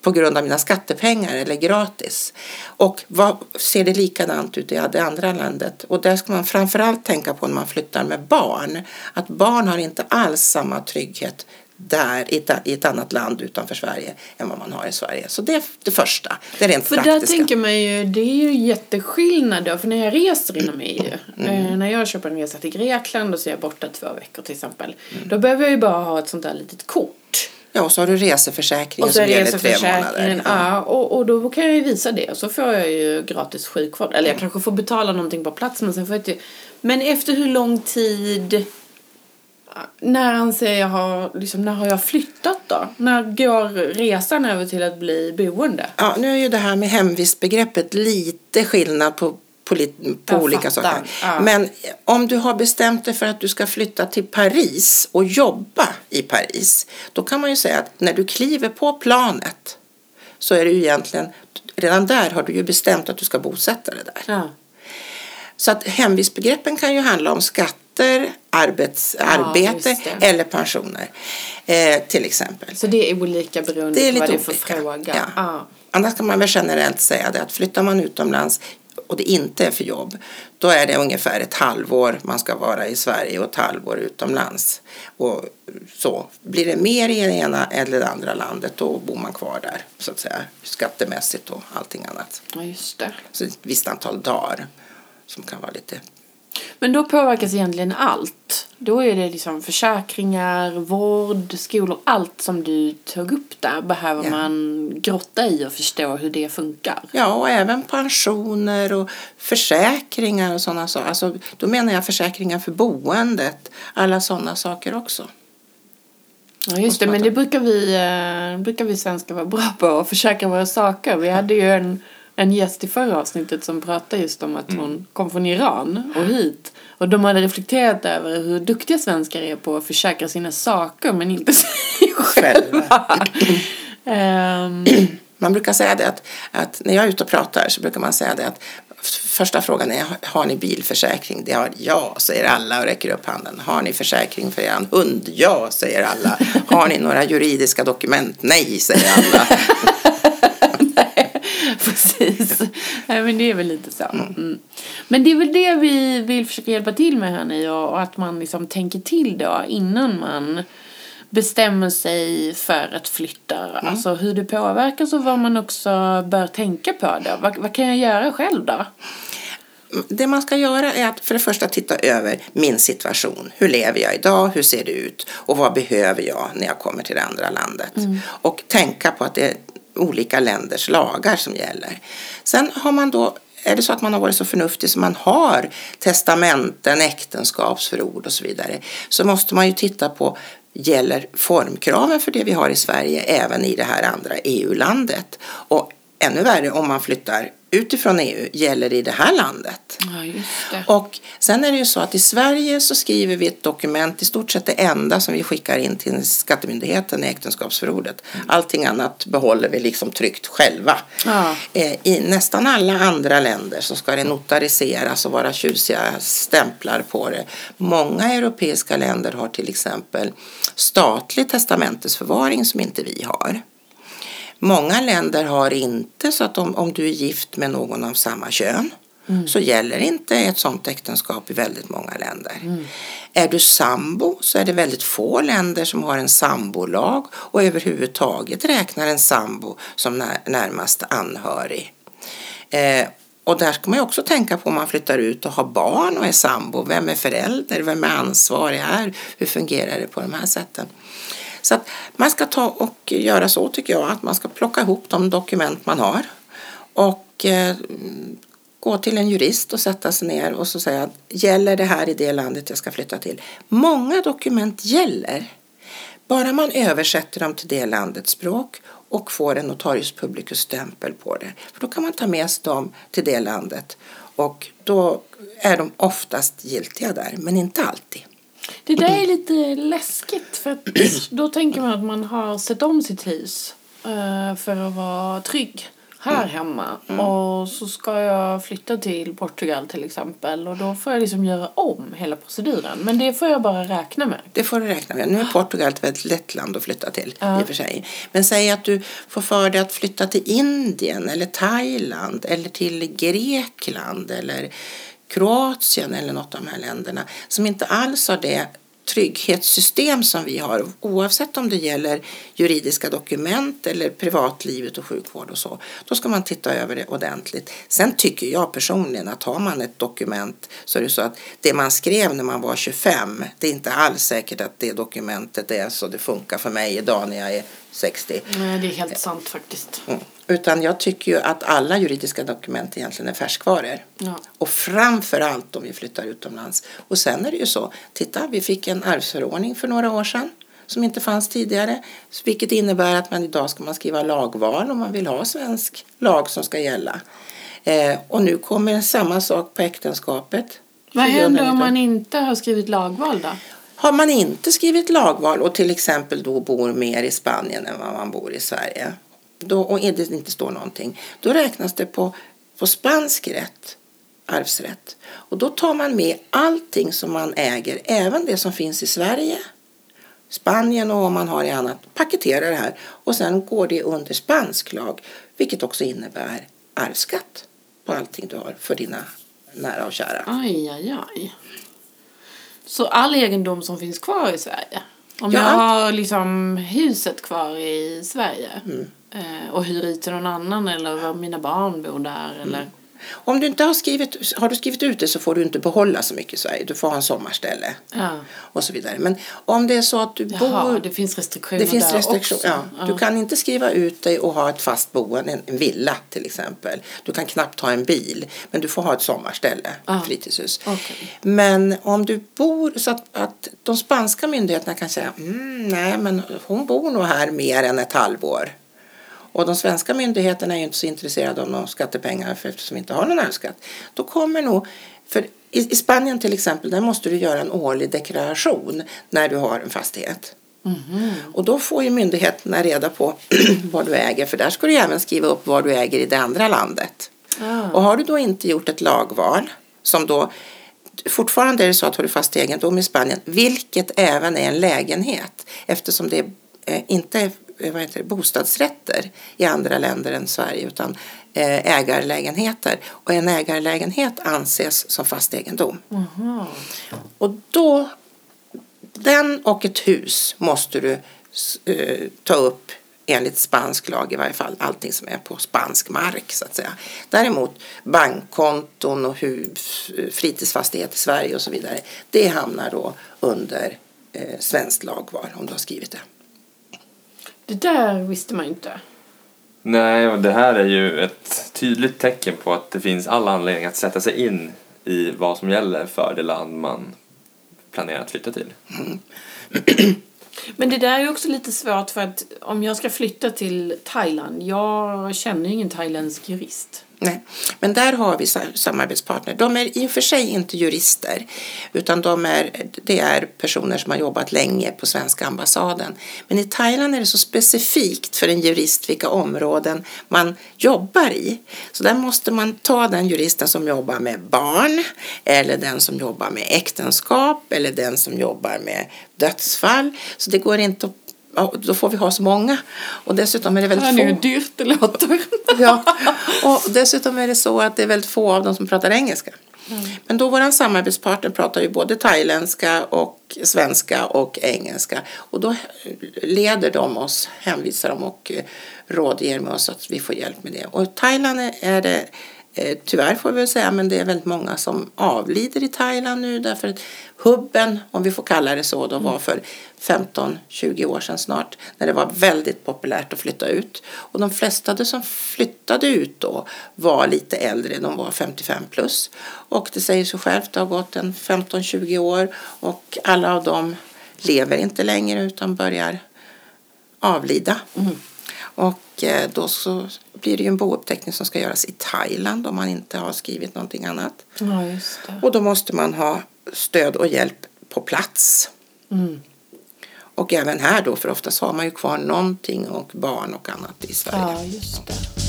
på grund av mina skattepengar eller gratis. Och vad ser det likadant ut i det andra landet? Och där ska man framförallt tänka på när man flyttar med barn. Att barn har inte alls samma trygghet där i ett, annat land utanför Sverige än vad man har i Sverige. Så det är det första. Det är rent För praktiska. där tänker man ju, det är ju jätteskillnad då. För när jag reser inom EU, Mm. eh, när jag köper en resa till Grekland och så är jag borta två veckor till exempel. Mm. Då behöver jag ju bara ha ett sånt där litet kort. Ja, och så har du reseförsäkringen som gäller tre månader. ja. och, och då kan jag ju visa det. Och så får jag ju gratis sjukvård. Eller jag kanske får betala någonting på plats. Men, sen får jag inte... men efter hur lång tid... När anser jag har, liksom, när har jag flyttat då? När går resan över till att bli boende? Ja, nu är ju det här med hemvistbegreppet lite skillnad på, på, på olika fattar. saker. Ja. Men om du har bestämt dig för att du ska flytta till Paris och jobba i Paris, då kan man ju säga att när du kliver på planet så är det ju egentligen, redan där har du ju bestämt att du ska bosätta dig där. Ja. Så att hemvistbegreppen kan ju handla om skatter, arbets, arbete just det. eller pensioner eh, till exempel. Så det är olika beroende Det är på vad lite det är för olika. fråga? Ja. Ja. Annars kan man väl generellt säga det att flyttar man utomlands och det inte är för jobb, då är det ungefär ett halvår man ska vara i Sverige och ett halvår utomlands. Och så blir det mer i det ena eller det andra landet, då bor man kvar där så att säga skattemässigt och allting annat. Ja, just det. Så ett visst antal dagar som kan vara lite Men då påverkas egentligen allt. Då är det liksom försäkringar, vård, skolor, allt som du tog upp där behöver Ja. man grotta i och förstå hur det funkar. Ja, och även pensioner och försäkringar och sådana saker. Alltså, då menar jag försäkringar för boendet. Alla sådana saker också. Ja, just det, men det brukar vi, eh, brukar vi svenskar vara bra på, att försäkra våra saker. Vi hade ju en, en gäst i förra avsnittet som pratade just om att hon kom från Iran och hit. Och de hade reflekterat över hur duktiga svenskar är på att försäkra sina saker men inte sig själva. Ehm, Man brukar säga det att, att när jag är ute och pratar så brukar man säga det att första frågan är har ni bilförsäkring? Det har ja, säger alla och räcker upp handen. Har ni försäkring för er hund? Ja, säger alla. Har ni några juridiska dokument? Nej, säger alla. Precis. Nej, men det är väl lite så. Mm. Men det är väl det vi vill försöka hjälpa till med här nu och, att man liksom tänker till då innan man bestämmer sig för att flytta. Alltså hur det påverkas och vad man också bör tänka på då. Vad, vad kan jag göra själv då? Det man ska göra är att för det första titta över min situation. Hur lever jag idag? Hur ser det ut? Och vad behöver jag när jag kommer till det andra landet? Och tänka på att det olika länders lagar som gäller. Sen har man då är det så att man har varit så förnuftig så man har testamenten, äktenskapsförord och så vidare så måste man ju titta på gäller formkraven för det vi har i Sverige även i det här andra EU-landet? Och ännu värre om man flyttar utifrån EU gäller i det här landet. Ja, det. Och sen är det ju så att i Sverige så skriver vi ett dokument, i stort sett det enda som vi skickar in till Skattemyndigheten är äktenskapsförordet. Allting annat behåller vi liksom tryckt själva. Ja. Eh, I nästan alla andra länder så ska det notariseras och vara tjusiga stämplar på det. Många europeiska länder har till exempel statlig testamentesförvaring som inte vi har. Många länder har inte så att om, om du är gift med någon av samma kön så gäller inte ett sådant äktenskap i väldigt många länder. Är du sambo så är det väldigt få länder som har en sambolag och överhuvudtaget räknar en sambo som när, närmast anhörig. Eh, och där ska man ju också tänka på om man flyttar ut och har barn och är sambo. Vem är förälder? Vem är ansvarig här? Hur fungerar det på de här sätten? Så att man ska ta och göra så tycker jag, att man ska plocka ihop de dokument man har och eh, gå till en jurist och sätta sig ner och så säga gäller det här i det landet jag ska flytta till? Många dokument gäller. Bara man översätter dem till det landets språk och får en notarius publicus-stämpel på det. För då kan man ta med sig dem till det landet och då är de oftast giltiga där, men inte alltid. Det där är lite läskigt för då tänker man att man har sett om sitt hus eh, för att vara trygg här hemma. Och så ska jag flytta till Portugal till exempel och då får jag liksom göra om hela proceduren. Men det får jag bara räkna med. Det får du räkna med. Nu är Portugal ett väldigt lätt land att flytta till i och för sig. Men säg att du får för dig att flytta till Indien eller Thailand eller till Grekland eller Kroatien eller något av de här länderna som inte alls har det trygghetssystem som vi har oavsett om det gäller juridiska dokument eller privatlivet och sjukvård och så. Då ska man titta över det ordentligt. Sen tycker jag personligen att har man ett dokument så är det så att det man skrev när man var 25 det är inte alls säkert att det dokumentet är så det funkar för mig idag när jag är 60. Nej, det är helt sant faktiskt. Mm. Utan jag tycker ju att alla juridiska dokument egentligen är färskvaror. Ja. Och framför allt om vi flyttar utomlands. Och sen är det ju så, titta vi fick en arvsförordning för några år sedan som inte fanns tidigare. Vilket innebär att man idag ska man skriva lagval om man vill ha svensk lag som ska gälla. Eh, och nu kommer samma sak på äktenskapet. Vad händer 2019. om man inte har skrivit lagval då? Har man inte skrivit lagval och till exempel då bor mer i Spanien än vad man bor i Sverige då, och det inte står någonting, då räknas det på, på spansk rätt, arvsrätt. Och då tar man med allting som man äger, även det som finns i Sverige, Spanien och om man har i annat, paketerar det här och sen går det under spansk lag, vilket också innebär arvsskatt. på allting du har för dina nära och kära. Aj, aj, aj. Så all egendom som finns kvar i Sverige? Om Ja, jag har liksom huset kvar i Sverige Mm. eh, och hyr ut till någon annan eller mina barn bor där Mm. eller... Om du inte har skrivit, har du skrivit ut det så får du inte behålla så mycket i Sverige. Du får ha en sommarställe Ja. och så vidare. Men om det är så att du Jaha, bor det finns restriktioner Det finns där restriktioner. också. Ja. Du kan inte skriva ut dig och ha ett fast boende, en- villa till exempel. Du kan knappt ha en bil, men du får ha ett sommarställe, Ja. fritidshus. Okej. Men om du bor så att, att de spanska myndigheterna kan säga mm, nej men hon bor nog här mer än ett halvår. Och de svenska myndigheterna är ju inte så intresserade av några skattepengar för eftersom vi inte har någon arvsskatt. Då kommer nog, för i, i Spanien till exempel, där måste du göra en årlig deklaration när du har en fastighet. Och då får ju myndigheterna reda på vad du äger för där ska du även skriva upp vad du äger i det andra landet. Ah. Och har du då inte gjort ett lagval som då Fortfarande är det så att har du fast egendom i Spanien, vilket även är en lägenhet eftersom det eh, inte är vad heter det, bostadsrätter i andra länder än Sverige utan eh, ägarlägenheter. Och en ägarlägenhet anses som fast egendom. Och då, den och ett hus måste du eh, ta upp enligt spansk lag i varje fall, allting som är på spansk mark så att säga. Däremot bankkonton och hus, fritidsfastighet i Sverige och så vidare, det hamnar då under eh, svenskt lagvar om du har skrivit det. Det där visste man inte. Nej, och det här är ju ett tydligt tecken på att det finns all anledning att sätta sig in i vad som gäller för det land man planerar att flytta till. Men det där är ju också lite svårt för att om jag ska flytta till Thailand, jag känner ju ingen thailändsk jurist. Nej, men där har vi samarbetspartner. De är i och för sig inte jurister utan de är, det är personer som har jobbat länge på svenska ambassaden. Men i Thailand är det så specifikt för en jurist vilka områden man jobbar i. Så där måste man ta den juristen som jobbar med barn eller den som jobbar med äktenskap eller den som jobbar med dödsfall. Så det går inte att då får vi ha så många. Och dessutom är det väldigt Hör ni hur få. dyrt det låter? Ja, och dessutom är det så att det är väldigt få av dem som pratar engelska. Men då våran samarbetspartner pratar ju både thailändska och svenska och engelska. Och då leder de oss, hänvisar dem och eh, rådger med oss att vi får hjälp med det. Och Thailand är- är det eh, Tyvärr får vi säga, men det är väldigt många som avlider i Thailand nu därför att hubben, om vi får kalla det så, då var för 15-20 år sedan snart när det var väldigt populärt att flytta ut. Och de flesta som flyttade ut då var lite äldre, de var 55 plus. Och det säger sig självt, det har gått en 15-20 år och alla av dem lever inte längre utan börjar avlida. Och eh, då så blir det ju en bouppteckning som ska göras i Thailand om man inte har skrivit någonting annat. Ja. Och då måste man ha stöd och hjälp på plats. Mm. Och även här då, för oftast har man ju kvar någonting och barn och annat i Sverige. Ja,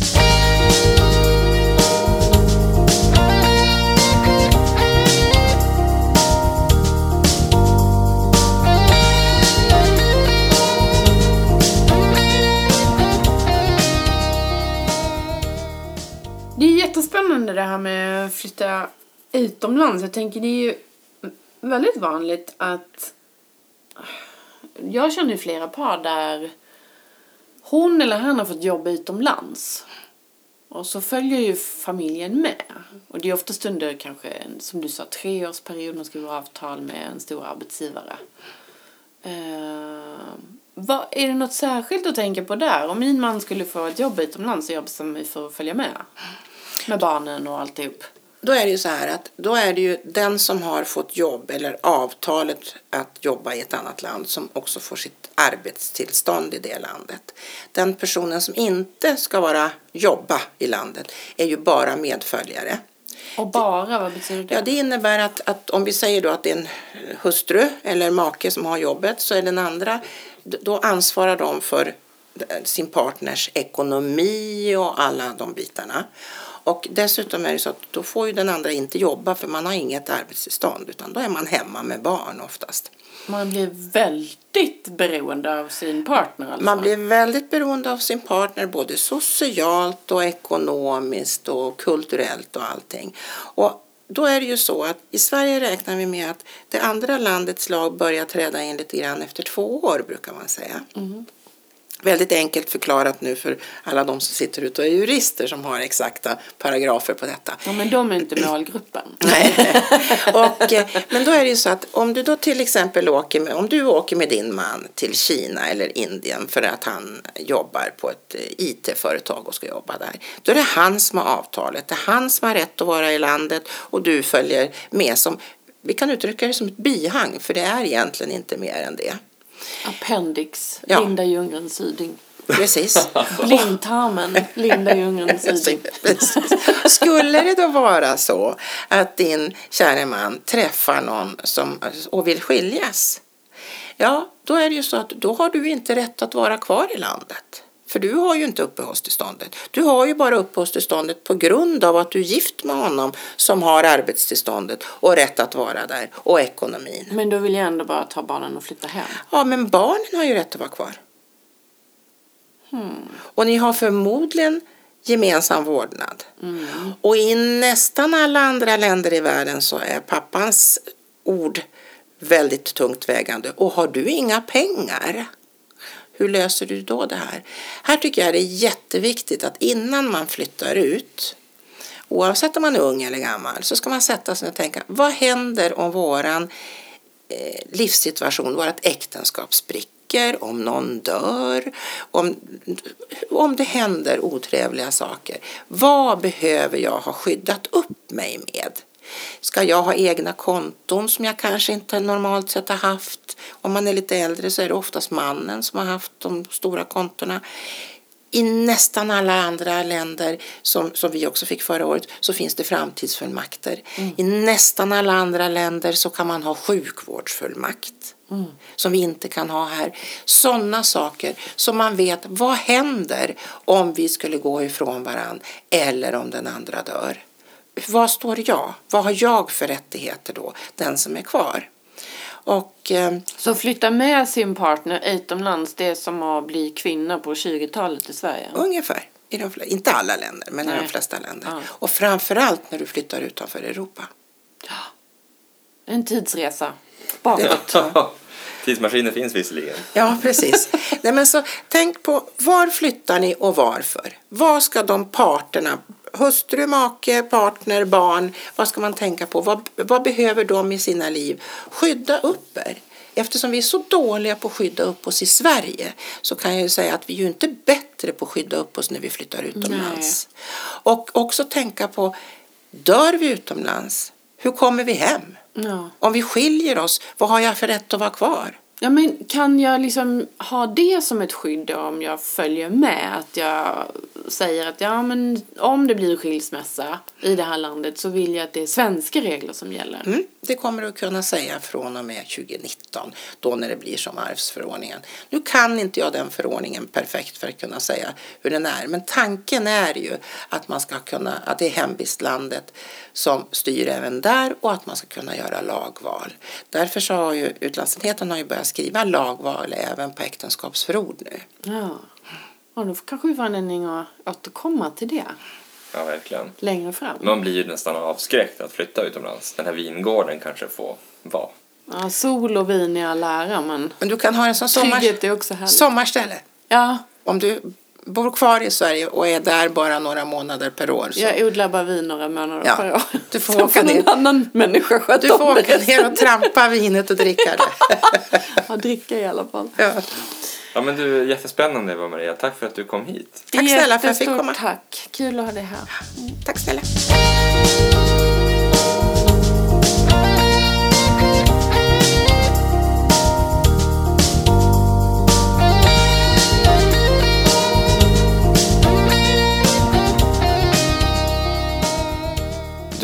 jättespännande det här med att flytta utomlands. Jag tänker det är ju väldigt vanligt att jag känner ju flera par där hon eller han har fått jobba utomlands. Och så följer ju familjen med. Och det är oftast under kanske, en, som du sa, treårsperiod. Man skriver avtal med en stor arbetsgivare. Uh, vad, är det något särskilt att tänka på där? Om min man skulle få ett jobb utomlands och jag bestämmer mig för att följa med. Med barnen och alltihop. Då är det ju så här att då är det ju den som har fått jobb eller avtalet att jobba i ett annat land som också får sitt arbetstillstånd i det landet. Den personen som inte ska vara jobba i landet är ju bara medföljare. Och bara, vad betyder det? Ja, det innebär att, att om vi säger då att det är en hustru eller make som har jobbet så är den andra, då ansvarar de för sin partners ekonomi och alla de bitarna. Och dessutom är det så att då får ju den andra inte jobba för man har inget arbetstillstånd utan då är man hemma med barn oftast. Man blir väldigt beroende av sin partner alltså. Man blir väldigt beroende av sin partner både socialt och ekonomiskt och kulturellt och allting. Och då är det ju så att i Sverige räknar vi med att det andra landets lag börjar träda in lite grann efter två år brukar man säga. Väldigt enkelt förklarat nu för alla de som sitter ute och är jurister som har exakta paragrafer på detta. Ja, men de är inte målgruppen. Nej. och, eh, men då är det ju så att om du då till exempel åker med, om du åker med din man till Kina eller Indien för att han jobbar på ett eh, IT-företag och ska jobba där. Då är det han som har avtalet. Det är han som har rätt att vara i landet och du följer med som, vi kan uttrycka det som ett bihang för det är egentligen inte mer än det. Appendix, Ja. Linda Ljunggren Syding. Precis. Blindtarmen, Linda Ljunggren Syding. Skulle det då vara så att din kära man träffar någon som, och vill skiljas, ja, då är det ju så att då har du inte rätt att vara kvar i landet. För du har ju inte uppehållstillståndet. Du har ju bara uppehållstillståndet på grund av att du är gift med honom som har arbetstillståndet och rätt att vara där och ekonomin. Men då vill jag ändå bara ta barnen och flytta hem. Ja, men barnen har ju rätt att vara kvar. Och ni har förmodligen gemensam vårdnad. Och i nästan alla andra länder i världen så är pappans ord väldigt tungt vägande. Och har du inga pengar, hur löser du då det här? Här tycker jag det är jätteviktigt att innan man flyttar ut Oavsett om man är ung eller gammal så ska man sätta sig och tänka vad händer om våran eh, livssituation, vårt äktenskap spricker, om någon dör, om, om det händer otrevliga saker. Vad behöver jag ha skyddat upp mig med? Ska jag ha egna konton som jag kanske inte normalt sett har haft? Om man är lite äldre så är det oftast mannen som har haft de stora kontona. I nästan alla andra länder, som, som vi också fick förra året, så finns det framtidsfullmakter. I nästan alla andra länder så kan man ha sjukvårdsfullmakt. Som vi inte kan ha här. Sådana saker som man vet, vad händer om vi skulle gå ifrån varann eller om den andra dör? Vad står jag? Vad har jag för rättigheter då, den som är kvar? Och eh, Så flytta med sin partner utomlands, det är som att bli kvinna på 20-talet i Sverige. Ungefär. I de, inte alla länder, men i Nej. de flesta länder. Ja. Och framförallt när du flyttar utanför Europa. En tidsresa bakåt. Tidsmaskiner finns visserligen. Ja, precis. Nej, men så, tänk på var flyttar ni och varför? Vad ska de parterna, hustru, make, partner, barn, vad ska man tänka på? Vad, vad behöver de i sina liv? Skydda upp er. Eftersom vi är så dåliga på att skydda upp oss i Sverige så kan jag ju säga att vi är ju inte bättre på att skydda upp oss när vi flyttar utomlands. Och också tänka på, dör vi utomlands, hur kommer vi hem? Ja. Om vi skiljer oss, vad har jag för rätt att vara kvar? Ja, men kan jag liksom ha det som ett skydd om jag följer med? Att jag säger att ja, men om det blir skilsmässa i det här landet så vill jag att det är svenska regler som gäller. Mm, det kommer du att kunna säga från och med 2019, då när det blir som arvsförordningen. Nu kan inte jag den förordningen perfekt för att kunna säga hur den är, men tanken är ju att man ska kunna, att det är hemvistlandet som styr även där och att man ska kunna göra lagval. Därför så har ju utlandsenheten har ju börjat skriva lagval även på äktenskapsförord nu. Ja. Och då kanske vi får anledning att återkomma till det Ja, verkligen. längre fram. Man blir ju nästan avskräckt att flytta utomlands. Den här vingården kanske får vara. Ja, sol och vin i all ära, men Men du kan ha en sån sommar, är också härligt. sommarställe. Ja, Om du bor kvar i Sverige och är där bara några månader per år så jag odlar bara vin några månader Ja, per år. du får Sen åka ner. annan människa sköta Du får åka ner och trampa vinet och dricka det. Ja, dricka i alla fall. Ja. Ja, men du, jättespännande Eva Maria. Tack för att du kom hit. Tack snälla för att jag fick komma. tack. Kul att ha dig här. Tack snälla.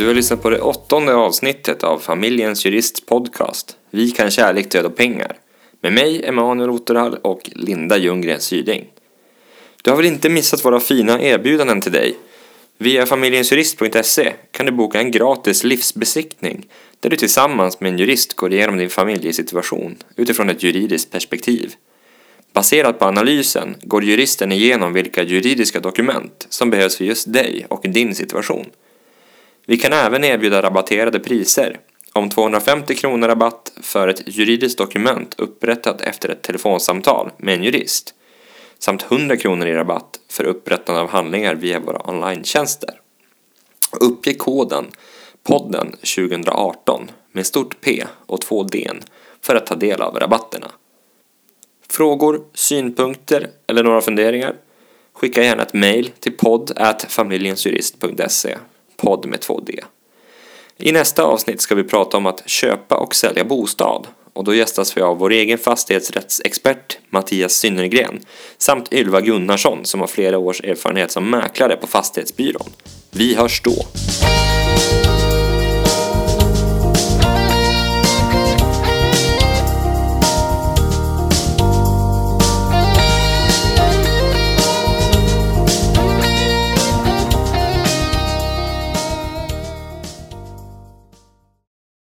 Du har lyssnat på det åttonde avsnittet av Familjens Jurists podcast Vi kan kärlek, död och pengar med mig, Emanuel Otterhall och Linda Ljunggren Syding. Du har väl inte missat våra fina erbjudanden till dig? Via familjensjurist.se kan du boka en gratis livsbesiktning där du tillsammans med en jurist går igenom din familjesituation utifrån ett juridiskt perspektiv. Baserat på analysen går juristen igenom vilka juridiska dokument som behövs för just dig och din situation. Vi kan även erbjuda rabatterade priser om 250 kronor rabatt för ett juridiskt dokument upprättat efter ett telefonsamtal med en jurist samt 100 kronor i rabatt för upprättande av handlingar via våra online-tjänster. Uppge koden podden 2018 med stort P och två D för att ta del av rabatterna. Frågor, synpunkter eller några funderingar? Skicka gärna ett mejl till podd familjensjurist.se podd med 2D. I nästa avsnitt ska vi prata om att köpa och sälja bostad och då gästas vi av vår egen fastighetsrättsexpert Mattias Synnergren samt Ylva Gunnarsson som har flera års erfarenhet som mäklare på Fastighetsbyrån. Vi hörs då!